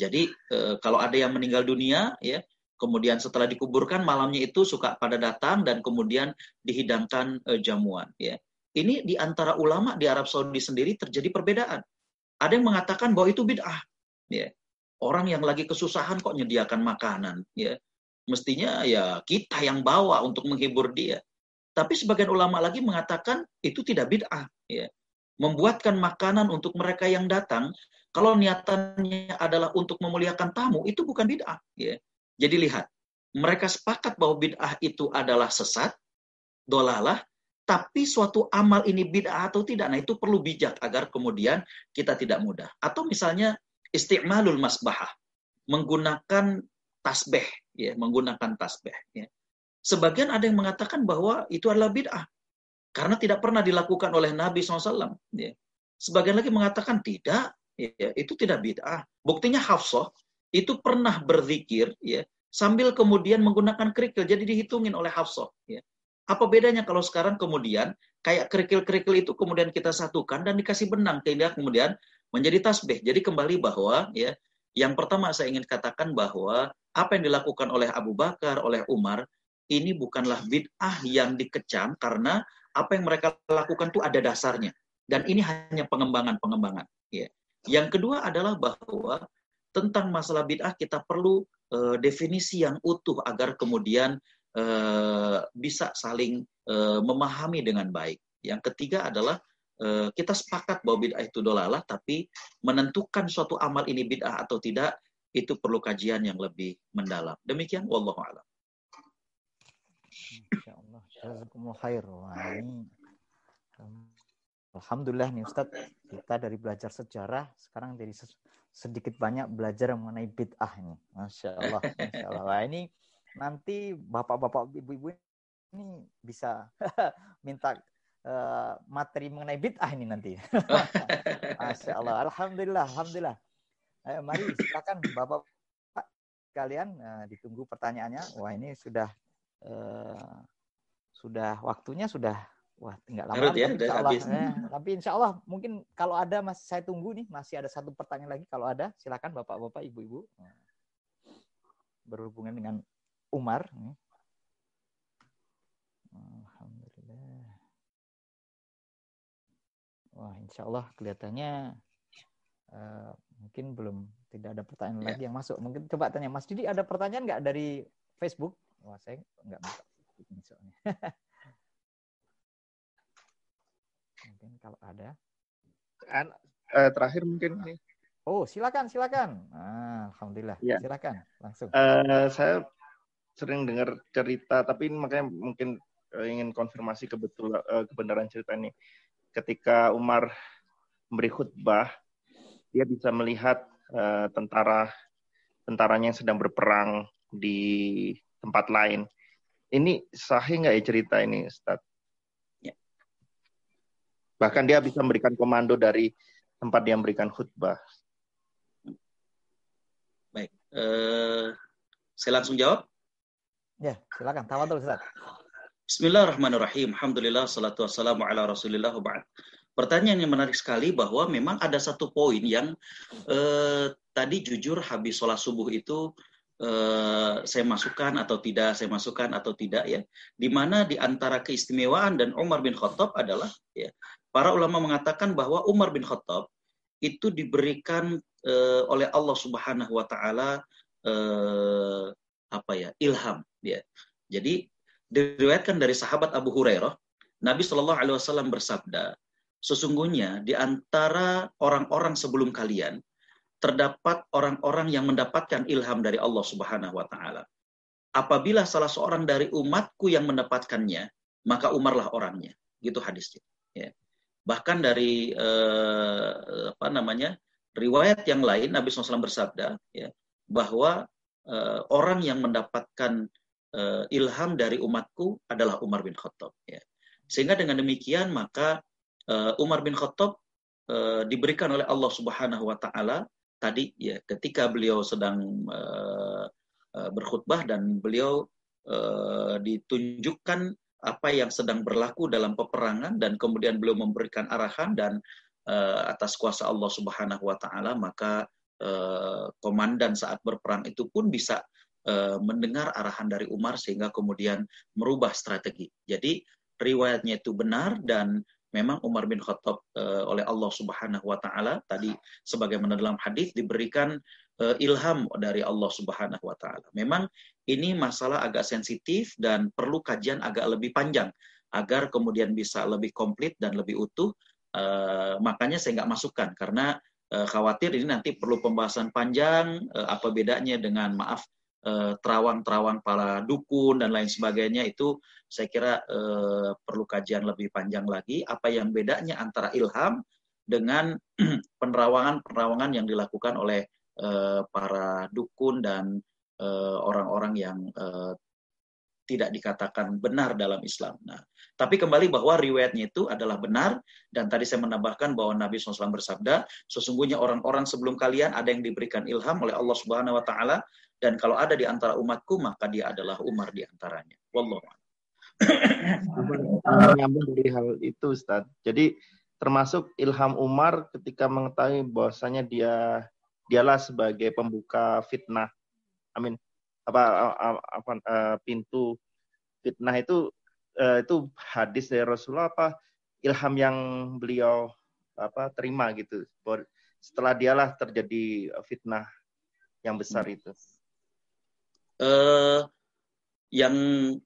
B: Jadi kalau ada yang meninggal dunia, ya kemudian setelah dikuburkan malamnya itu suka pada datang dan kemudian dihidangkan uh, jamuan ya. Ini di antara ulama di Arab Saudi sendiri terjadi perbedaan. Ada yang mengatakan bahwa itu bid'ah ya. Orang yang lagi kesusahan kok menyediakan makanan ya. Mestinya ya kita yang bawa untuk menghibur dia. Tapi sebagian ulama lagi mengatakan itu tidak bid'ah ya. Membuatkan makanan untuk mereka yang datang kalau niatannya adalah untuk memuliakan tamu itu bukan bid'ah ya jadi lihat, mereka sepakat bahwa bid'ah itu adalah sesat, dolalah, tapi suatu amal ini bid'ah atau tidak, nah itu perlu bijak agar kemudian kita tidak mudah. Atau misalnya isti'malul masbahah, menggunakan tasbih, ya, menggunakan tasbih. Ya. Sebagian ada yang mengatakan bahwa itu adalah bid'ah, karena tidak pernah dilakukan oleh Nabi SAW. Ya. Sebagian lagi mengatakan tidak, ya, itu tidak bid'ah. Buktinya Hafsah itu pernah berzikir ya sambil kemudian menggunakan kerikil jadi dihitungin oleh Hafsah ya. Apa bedanya kalau sekarang kemudian kayak kerikil-kerikil itu kemudian kita satukan dan dikasih benang sehingga kemudian menjadi tasbih. Jadi kembali bahwa ya yang pertama saya ingin katakan bahwa apa yang dilakukan oleh Abu Bakar, oleh Umar ini bukanlah bid'ah yang dikecam karena apa yang mereka lakukan itu ada dasarnya dan ini hanya pengembangan-pengembangan ya. Yang kedua adalah bahwa tentang masalah bid'ah kita perlu uh, definisi yang utuh agar kemudian uh, bisa saling uh, memahami dengan baik. Yang ketiga adalah uh, kita sepakat bahwa bid'ah itu dolalah, tapi menentukan suatu amal ini bid'ah atau tidak itu perlu kajian yang lebih mendalam. Demikian, wallahu a'lam.
A: Alhamdulillah nih Ustadz, kita dari belajar sejarah sekarang dari sedikit banyak belajar mengenai bid'ah ini. Masya Allah, Masya Allah. Nah, ini nanti bapak-bapak, ibu-ibu ini bisa (laughs) minta uh, materi mengenai bid'ah ini nanti. (laughs) Masya Allah. Alhamdulillah, Alhamdulillah. Ayo, mari silakan bapak kalian uh, ditunggu pertanyaannya. Wah ini sudah uh, sudah waktunya sudah Wah, tinggal lama lagi. Ya, insya Allah. Eh, tapi insya Allah mungkin kalau ada mas saya tunggu nih masih ada satu pertanyaan lagi kalau ada silakan bapak-bapak, ibu-ibu berhubungan dengan Umar. Alhamdulillah. Wah, insya Allah kelihatannya uh, mungkin belum tidak ada pertanyaan ya. lagi yang masuk. Mungkin coba tanya Mas Didi ada pertanyaan nggak dari Facebook? Wah, saya nggak soalnya. (laughs) Mungkin kalau ada.
C: An, uh, terakhir mungkin nih.
A: Oh, silakan, silakan. Ah, Alhamdulillah. Ya. Silakan, langsung.
C: Uh, saya sering dengar cerita, tapi makanya mungkin uh, ingin konfirmasi kebetulan uh, kebenaran cerita ini. Ketika Umar memberi khutbah, dia bisa melihat uh, tentara tentaranya yang sedang berperang di tempat lain. Ini sahih nggak ya cerita ini, Ustaz? Bahkan dia bisa memberikan komando dari tempat dia memberikan khutbah.
B: Baik, uh, saya langsung jawab.
A: Ya, silakan. Tawadul Ustaz.
B: Bismillahirrahmanirrahim. Alhamdulillah, salatu wassalamu ala rasulillah ba'd. Pertanyaan yang menarik sekali bahwa memang ada satu poin yang uh, tadi jujur habis sholat subuh itu Uh, saya masukkan atau tidak, saya masukkan atau tidak ya. Di mana di antara keistimewaan dan Umar bin Khattab adalah ya Para ulama mengatakan bahwa Umar bin Khattab itu diberikan uh, oleh Allah Subhanahu wa taala uh, apa ya? ilham ya. Jadi diriwayatkan dari sahabat Abu Hurairah, Nabi Shallallahu alaihi wasallam bersabda, sesungguhnya di antara orang-orang sebelum kalian terdapat orang-orang yang mendapatkan ilham dari Allah Subhanahu wa taala. Apabila salah seorang dari umatku yang mendapatkannya, maka Umarlah orangnya. Gitu hadisnya. Ya. Bahkan dari eh, apa namanya riwayat yang lain Nabi SAW bersabda ya, bahwa eh, orang yang mendapatkan eh, ilham dari umatku adalah Umar bin Khattab. Ya. Sehingga dengan demikian maka eh, Umar bin Khattab eh, diberikan oleh Allah Subhanahu Wa Taala tadi ya ketika beliau sedang eh, eh berkhutbah dan beliau eh, ditunjukkan apa yang sedang berlaku dalam peperangan dan kemudian beliau memberikan arahan dan uh, atas kuasa Allah Subhanahu wa taala maka uh, komandan saat berperang itu pun bisa uh, mendengar arahan dari Umar sehingga kemudian merubah strategi. Jadi riwayatnya itu benar dan memang Umar bin Khattab uh, oleh Allah Subhanahu wa taala tadi sebagaimana dalam hadis diberikan ilham dari Allah Subhanahu wa taala. Memang ini masalah agak sensitif dan perlu kajian agak lebih panjang agar kemudian bisa lebih komplit dan lebih utuh. Uh, makanya saya nggak masukkan karena uh, khawatir ini nanti perlu pembahasan panjang uh, apa bedanya dengan maaf terawang-terawang para dukun dan lain sebagainya itu saya kira perlu kajian lebih panjang lagi apa yang bedanya antara ilham dengan (clears throat) penerawangan-penerawangan yang dilakukan oleh para dukun dan orang-orang uh, yang uh, tidak dikatakan benar dalam Islam. Nah, tapi kembali bahwa riwayatnya itu adalah benar dan tadi saya menambahkan bahwa Nabi SAW bersabda, sesungguhnya orang-orang sebelum kalian ada yang diberikan ilham oleh Allah Subhanahu Wa Taala dan kalau ada di antara umatku maka dia adalah Umar di antaranya. Wallahu
C: Nyambung dari hal itu, Ustaz. Jadi termasuk Ilham Umar ketika mengetahui bahwasanya dia dialah sebagai pembuka fitnah. Amin. Apa apa, apa pintu fitnah itu uh, itu hadis dari Rasulullah apa ilham yang beliau apa terima gitu. Setelah dialah terjadi fitnah yang besar hmm. itu.
B: Uh, yang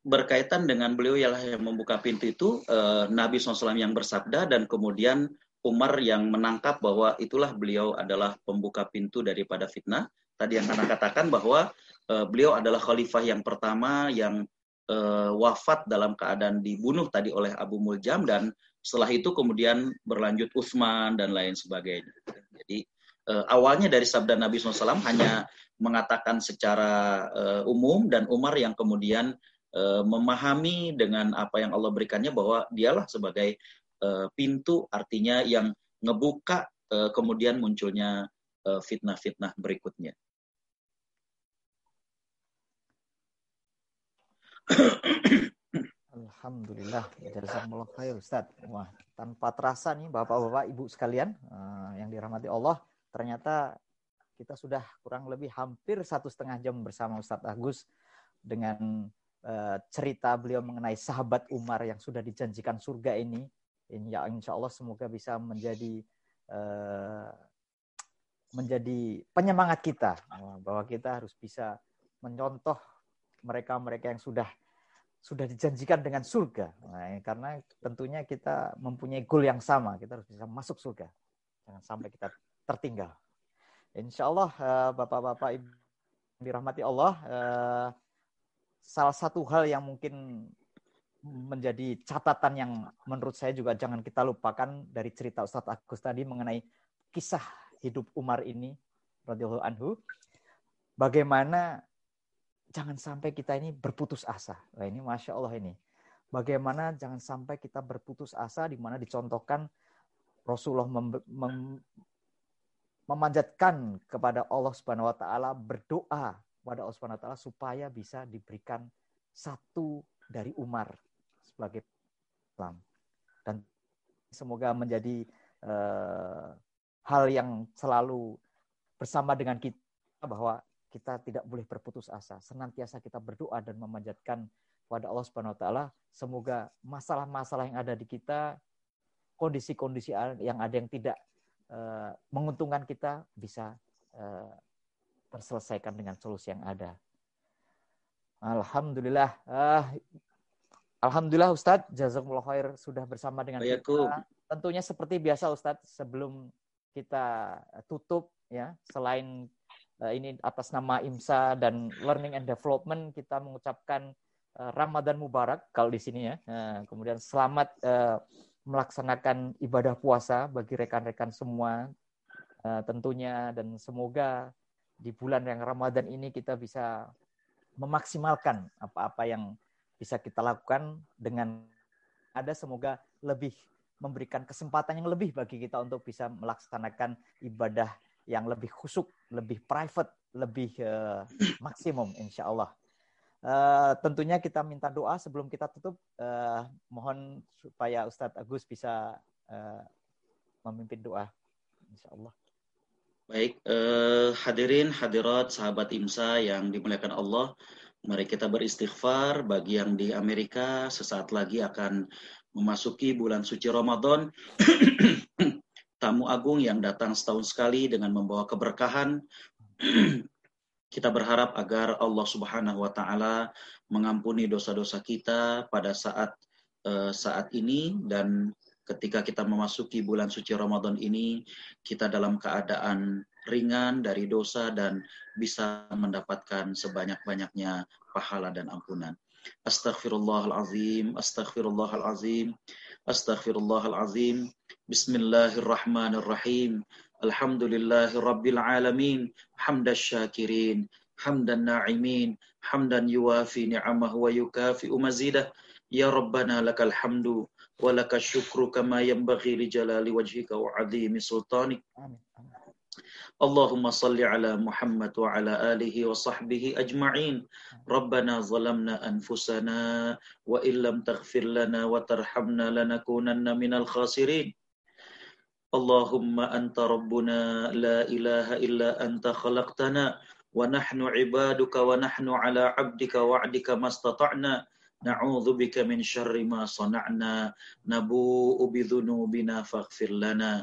B: berkaitan dengan beliau ialah yang membuka pintu itu uh, Nabi SAW yang bersabda dan kemudian Umar yang menangkap bahwa itulah beliau adalah pembuka pintu daripada fitnah. Tadi yang karena katakan bahwa uh, beliau adalah khalifah yang pertama yang uh, wafat dalam keadaan dibunuh tadi oleh Abu Muljam dan setelah itu kemudian berlanjut Utsman dan lain sebagainya. Jadi uh, awalnya dari sabda Nabi SAW hanya mengatakan secara uh, umum dan Umar yang kemudian uh, memahami dengan apa yang Allah berikannya bahwa dialah sebagai uh, pintu artinya yang ngebuka uh, kemudian munculnya fitnah-fitnah berikutnya.
A: Alhamdulillah, jazakumullah khair Ustaz. Wah, tanpa terasa nih Bapak-bapak, Ibu sekalian uh, yang dirahmati Allah, ternyata kita sudah kurang lebih hampir satu setengah jam bersama Ustadz Agus dengan uh, cerita beliau mengenai sahabat Umar yang sudah dijanjikan surga ini. Ya, insya Allah semoga bisa menjadi uh, menjadi penyemangat kita bahwa kita harus bisa mencontoh mereka-mereka yang sudah sudah dijanjikan dengan surga. Nah, karena tentunya kita mempunyai goal yang sama, kita harus bisa masuk surga. Jangan sampai kita tertinggal. Insya Allah eh, Bapak-Bapak Ibu dirahmati Allah, eh, salah satu hal yang mungkin menjadi catatan yang menurut saya juga jangan kita lupakan dari cerita Ustadz Agus tadi mengenai kisah hidup Umar ini, radhiyallahu anhu, bagaimana jangan sampai kita ini berputus asa. Nah, ini masya Allah ini. Bagaimana jangan sampai kita berputus asa di mana dicontohkan Rasulullah memanjatkan kepada Allah Subhanahu wa taala berdoa kepada Allah Subhanahu wa taala supaya bisa diberikan satu dari Umar sebagai Islam. Dan semoga menjadi uh, hal yang selalu bersama dengan kita bahwa kita tidak boleh berputus asa. Senantiasa kita berdoa dan memanjatkan kepada Allah Subhanahu wa taala semoga masalah-masalah yang ada di kita kondisi-kondisi yang ada yang tidak uh, menguntungkan kita bisa uh, terselesaikan dengan solusi yang ada. Alhamdulillah. Uh, Alhamdulillah Ustadz, jazakumullah khair sudah bersama dengan kita. Tentunya seperti biasa Ustadz, sebelum kita tutup ya, selain ini atas nama IMSA dan Learning and Development kita mengucapkan uh, Ramadan Mubarak kalau di sini ya. Uh, kemudian selamat uh, melaksanakan ibadah puasa bagi rekan-rekan semua tentunya dan semoga di bulan yang Ramadan ini kita bisa memaksimalkan apa-apa yang bisa kita lakukan dengan ada semoga lebih memberikan kesempatan yang lebih bagi kita untuk bisa melaksanakan ibadah yang lebih khusuk, lebih private, lebih uh, (clears throat) maksimum insya Allah. Uh, tentunya kita minta doa sebelum kita tutup. Uh, mohon supaya Ustadz Agus bisa uh, memimpin doa, insya Allah.
B: Baik, uh, hadirin, hadirat, sahabat IMSA yang dimuliakan Allah. Mari kita beristighfar bagi yang di Amerika sesaat lagi akan memasuki bulan suci Ramadan. (clears throat) Tamu agung yang datang setahun sekali dengan membawa keberkahan (clears throat) Kita berharap agar Allah Subhanahu wa taala mengampuni dosa-dosa kita pada saat uh, saat ini dan ketika kita memasuki bulan suci Ramadan ini kita dalam keadaan ringan dari dosa dan bisa mendapatkan sebanyak-banyaknya pahala dan ampunan. Astaghfirullahalazim, astaghfirullahalazim, أستغفر الله العظيم. بسم الله الرحمن الرحيم. الحمد لله رب العالمين. حمد الشاكرين. حمد الناعمين. حمدا يوافي نعمه ويكافئ مزيده. يا ربنا لك الحمد ولك الشكر كما ينبغي لجلال وجهك وعظيم سلطانك. آمين. آمين. Wa ala alihi wa sahbihi ajma'in. Rabbana zalamna anfusana Wa illam taghfir lana wa tarhamna lanakunanna minal khasirin. Allahumma anta rabbuna la ilaha illa anta khalaqtana wa nahnu ibaduka wa nahnu ala abdika wa'dika mastata'na. Na'udzu bika min syarri ma sana'na. Nabu'u bidhunubina faghfir lana.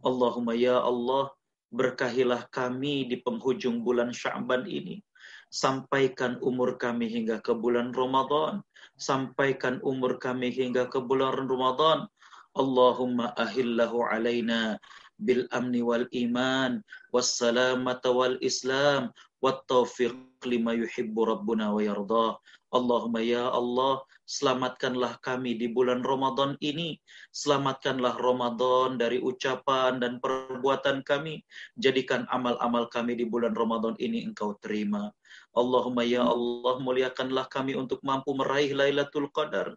B: Allahumma ya Allah berkahilah kami di penghujung bulan Sya'ban ini sampaikan umur kami hingga ke bulan Ramadan sampaikan umur kami hingga ke bulan Ramadan. Allahumma ahillahu alaina bil amni wal iman was salamata wal islam wat taufiq lima yuhibbu rabbuna wa yardah. Allahumma ya Allah, selamatkanlah kami di bulan Ramadan ini. Selamatkanlah Ramadan dari ucapan dan perbuatan kami. Jadikan amal-amal kami di bulan Ramadan ini engkau terima. Allahumma ya Allah muliakanlah kami untuk mampu meraih Lailatul Qadar.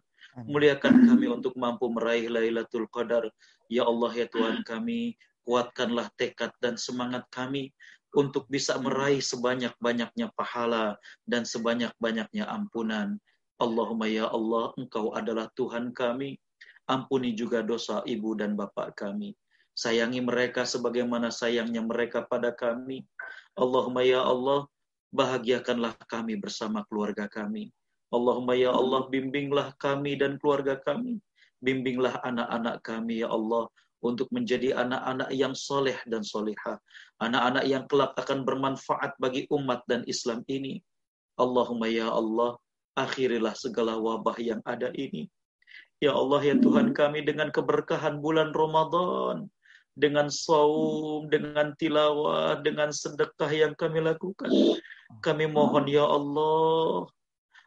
B: Muliakan kami untuk mampu meraih Lailatul Qadar. Ya Allah ya Tuhan kami, kuatkanlah tekad dan semangat kami untuk bisa meraih sebanyak-banyaknya pahala dan sebanyak-banyaknya ampunan. Allahumma ya Allah, Engkau adalah Tuhan kami. Ampuni juga dosa ibu dan bapak kami. Sayangi mereka sebagaimana sayangnya mereka pada kami. Allahumma ya Allah, bahagiakanlah kami bersama keluarga kami. Allahumma ya Allah, bimbinglah kami dan keluarga kami. Bimbinglah anak-anak kami, ya Allah, untuk menjadi anak-anak yang soleh dan solehah. Anak-anak yang kelak akan bermanfaat bagi umat dan Islam ini. Allahumma ya Allah, akhirilah segala wabah yang ada ini. Ya Allah, ya Tuhan kami dengan keberkahan bulan Ramadan dengan saum, dengan tilawah, dengan sedekah yang kami lakukan. Kami mohon ya Allah,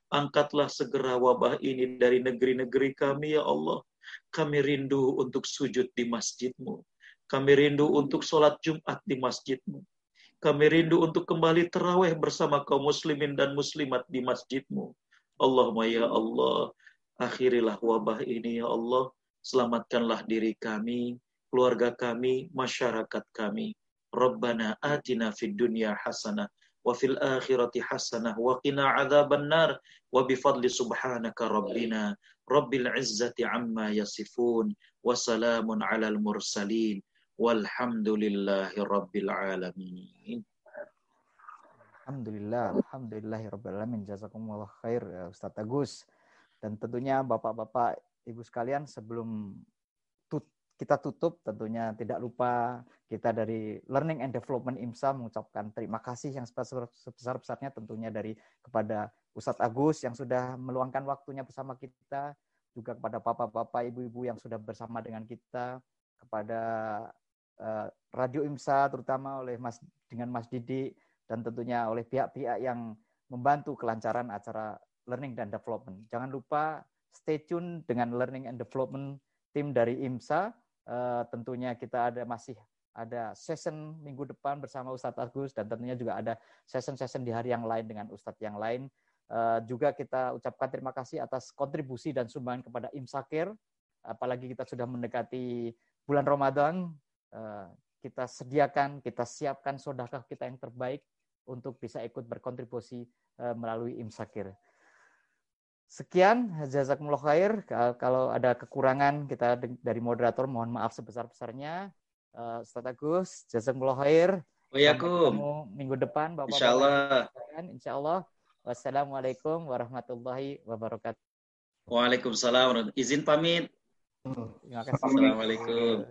B: angkatlah segera wabah ini dari negeri-negeri kami ya Allah. Kami rindu untuk sujud di masjidmu. Kami rindu untuk sholat Jumat di masjidmu. Kami rindu untuk kembali terawih bersama kaum muslimin dan muslimat di masjidmu. Allahumma ya Allah, akhirilah wabah ini ya Allah. Selamatkanlah diri kami, keluarga kami, masyarakat kami. Rabbana atina fid dunya hasanah wa fil akhirati hasanah wa qina adzaban nar wa bi fadli subhanaka rabbina rabbil izzati amma yasifun wa salamun alal mursalin walhamdulillahi rabbil alamin
A: Alhamdulillah, alhamdulillahi rabbil alamin. Jazakumullah khair Ustaz Agus. Dan tentunya Bapak-bapak, Ibu sekalian sebelum kita tutup tentunya tidak lupa kita dari Learning and Development IMSA mengucapkan terima kasih yang sebesar-besarnya tentunya dari kepada Ustadz Agus yang sudah meluangkan waktunya bersama kita, juga kepada bapak-bapak, ibu-ibu yang sudah bersama dengan kita, kepada uh, Radio IMSA terutama oleh Mas dengan Mas Didi dan tentunya oleh pihak-pihak yang membantu kelancaran acara Learning dan Development. Jangan lupa stay tune dengan Learning and Development tim dari IMSA uh, tentunya kita ada masih ada session minggu depan bersama Ustadz Agus dan tentunya juga ada session-session di hari yang lain dengan Ustadz yang lain. Uh, juga kita ucapkan terima kasih atas kontribusi dan sumbangan kepada Imsakir. Apalagi kita sudah mendekati bulan Ramadan, uh, kita sediakan, kita siapkan sodakah kita yang terbaik untuk bisa ikut berkontribusi uh, melalui Imsakir. Sekian, jazakumullah khair. Kalau ada kekurangan kita dari moderator, mohon maaf sebesar-besarnya. Uh, Ustaz Agus, jazakumullah khair.
B: Waalaikumsalam.
A: minggu depan,
B: Bapak. Insya Allah.
A: Insya Allah. Wassalamualaikum warahmatullahi wabarakatuh.
B: Waalaikumsalam. Izin pamit.
A: Terima kasih.
B: Assalamualaikum.